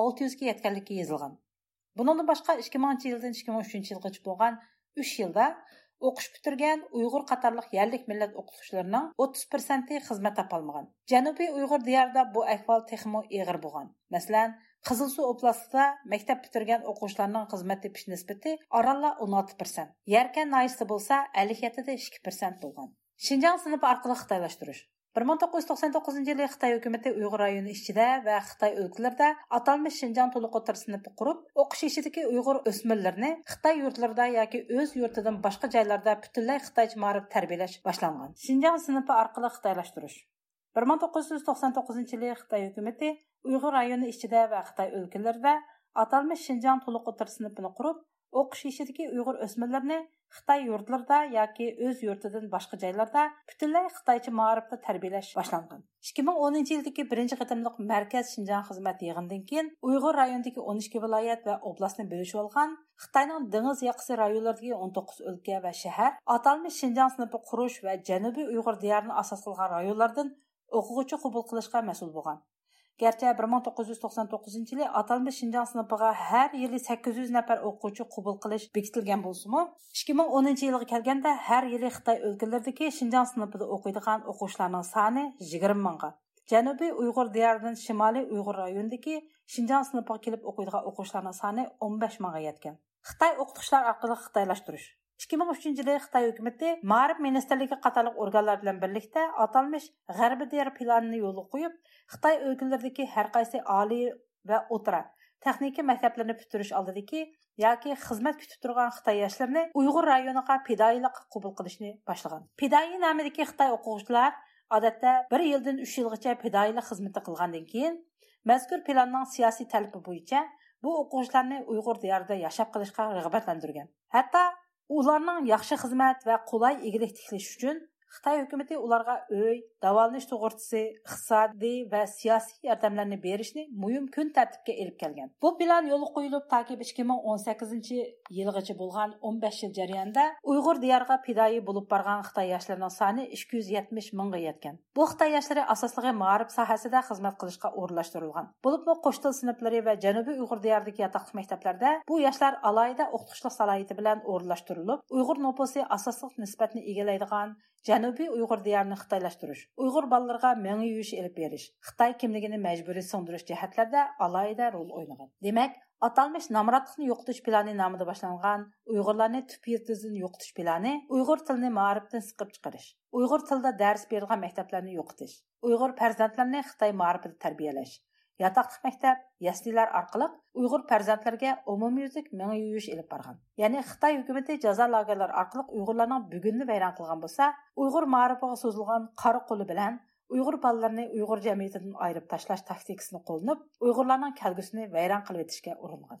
olti yuzga yetganligi yozilgan. Bundan boshqa ikki minginchi yildan ikki ming uchinchi yilgacha bo'lgan uch yilda o'qish bitirgan uyg'ur qatorliq yallik millat o'qituvchilarining o'ttiz prosenti xizmat topolmagan. Janubiy uyg'ur diyorida bu ahvol texmo ig'ir bo'lgan. Masalan qizilsuv oblastida maktab bitirgan o'quvchilarning xizmat tepish nisbati oralla o'n olti persent. Yarkan noyisida bo'lsa ellik yettida ikki persent bo'lgan. Shinjang sinfi orqali xitoylashtirish. bir ming to'qqiz yuz to'qson to'qqizinchi yili xitoy hukumati uyg'ur rayoni ichida va xitoy o'lkalarida atalmish shinjang to'liq o'tir sinifi qurib o'qish ishidagi uyg'ur o'smirlarni xitoy yurtlarida yoki o'z yurtidan boshqa joylarda butunlay xitoycha ma'rif tarbiyalash boshlangan. Shinjang sinifi orqali xitoylashtirish. bir ming to'qqiz yuz to'qson to'qqizinchi yili xitoy hukumati uyg'ur rayoni ichida va xitoy o'lkalarida atalmish shinjang to'liq o'tir sinfini qurib o'qish ishidagi uyg'ur o'smirlarni xitoy yurtlarida yoki o'z yurtidan boshqa joylarda butunlay xitoycha ma'rifda tarbiyalash boshlangan. ikki ming o'ninchi yildagi birinchi qatimliq markaz shinjang xizmat yig'inidan keyin uyg'ur rayonidagi o'n ikki viloyat va oblastni bo'lishib olgan xitoyning dengiz yoqasi rayonlaridagi o'n to'qqiz o'lka va shahar atalmish shinjang sinfi qurish va janubiy uyg'ur diyorini asos qilgan rayonlardan o'quvchi qabul qilishga mas'ul bo'lgan garchi bir ming to'qqiz yuz to'qson to'qqizinchi yili atalmish shinjong sinfiga har yili sakkiz yuz nafar o'quvchi qabul qilish bekitilgan bo'lsimi ikki ming o'ninchi yilga kelganda har yili xitoy o'lkalaridagi shinjang sinfida o'qiydigan o'quvchilarning soni yigirma mingga. Janubiy uyg'ur diyoridan shimoliy uyg'ur rayonidagi shinjang sinfiga kelib o'qiydigan o'quvchilarning soni o'n besh mingga yetgan. Xitoy o'qituvchilar orqali xitoylashtirish. Ikki ming uchinchi yili xitoy hukumati ma'rif ministrligi qatorliq organlar bilan birlikda atalmish g'arbi der planini yo'lga qo'yib xitoy o'lkalaridagi har qaysi oliy va o'tira texnika maktablarini bitirish oldidagi yoki xizmat kutib turgan xitoy yoshlarini uyg'ur rayoniga pidoyilikqa qabul qilishni boshlagan. Pidoyi nomidagi xitoy o'quvchilar odatda bir yildan uch yilgacha pidoyilik xizmati qilgandan keyin mazkur planning siyosiy talabi bo'yicha bu o'quvchilarni uyg'ur diyorida yashab qilishga rag'batlantirgan. Hatto ularning yaxshi xizmat va qulay egilik tiklash uchun xitoy hukumati ularga uy davolanish sug'urtasi iqtisodiy va siyosiy yordamlarni berishni muhim kun tartibga elib kelgan. Bu plan yo'lga qo'yilib toki ikki ming o'n sakkizinchi yilgacha bo'lgan o'n besh yil jarayonida uyg'ur diyoriga pidoyi bo'lib borgan xitoy yoshlarining soni ikki yuz yetmish mingga yetgan. Bu xitoy yoshlari asosligi ma'rif sohasida xizmat qilishga o'rinlashtirilgan. Bo'libmi qo'shtil sinflari va janubiy uyg'ur diyoridagi yotoqli maktablarda bu yoshlar alohida o'qitishlik salohiyati bilan o'rinlashtirilib uyg'ur nopusi asosli nisbatni egallaydigan janubiy uyg'ur diyorini xitoylashtirish uyg'ur bolalarga mang'i yuyish ilib berish xitoy kimligini majburiy so'ndirish jihatlarda alohida rol o'ynagan demak atalmish nomrodlikni yo'qotish plani nomida boshlangan uyg'urlarni tub yirtizdan yo'qotish plani uyg'ur tilini ma'rifdan siqib chiqarish uyg'ur tilida dars berilgan maktablarni yo'qotish uyg'ur farzandlarini xitoy ma'rifida tarbiyalash Yataqlıq maktab yaslilar orqali uyg'ur farzandlarga umumyuzlik ming yuyuş elib bargan. ya'ni xitoy hökuməti jazo lagerlari orqali uyg'urlarning bugunni vayron qilgan bo'lsa uyg'ur ma'rifiga so'zilgan qora qolu bilan uyg'ur ballarını uyg'ur jamiyatidan ayirib tashlash taktikasini qolunub, uyg'urlarning kəlgüsünü vayron qilib etishga urunğan.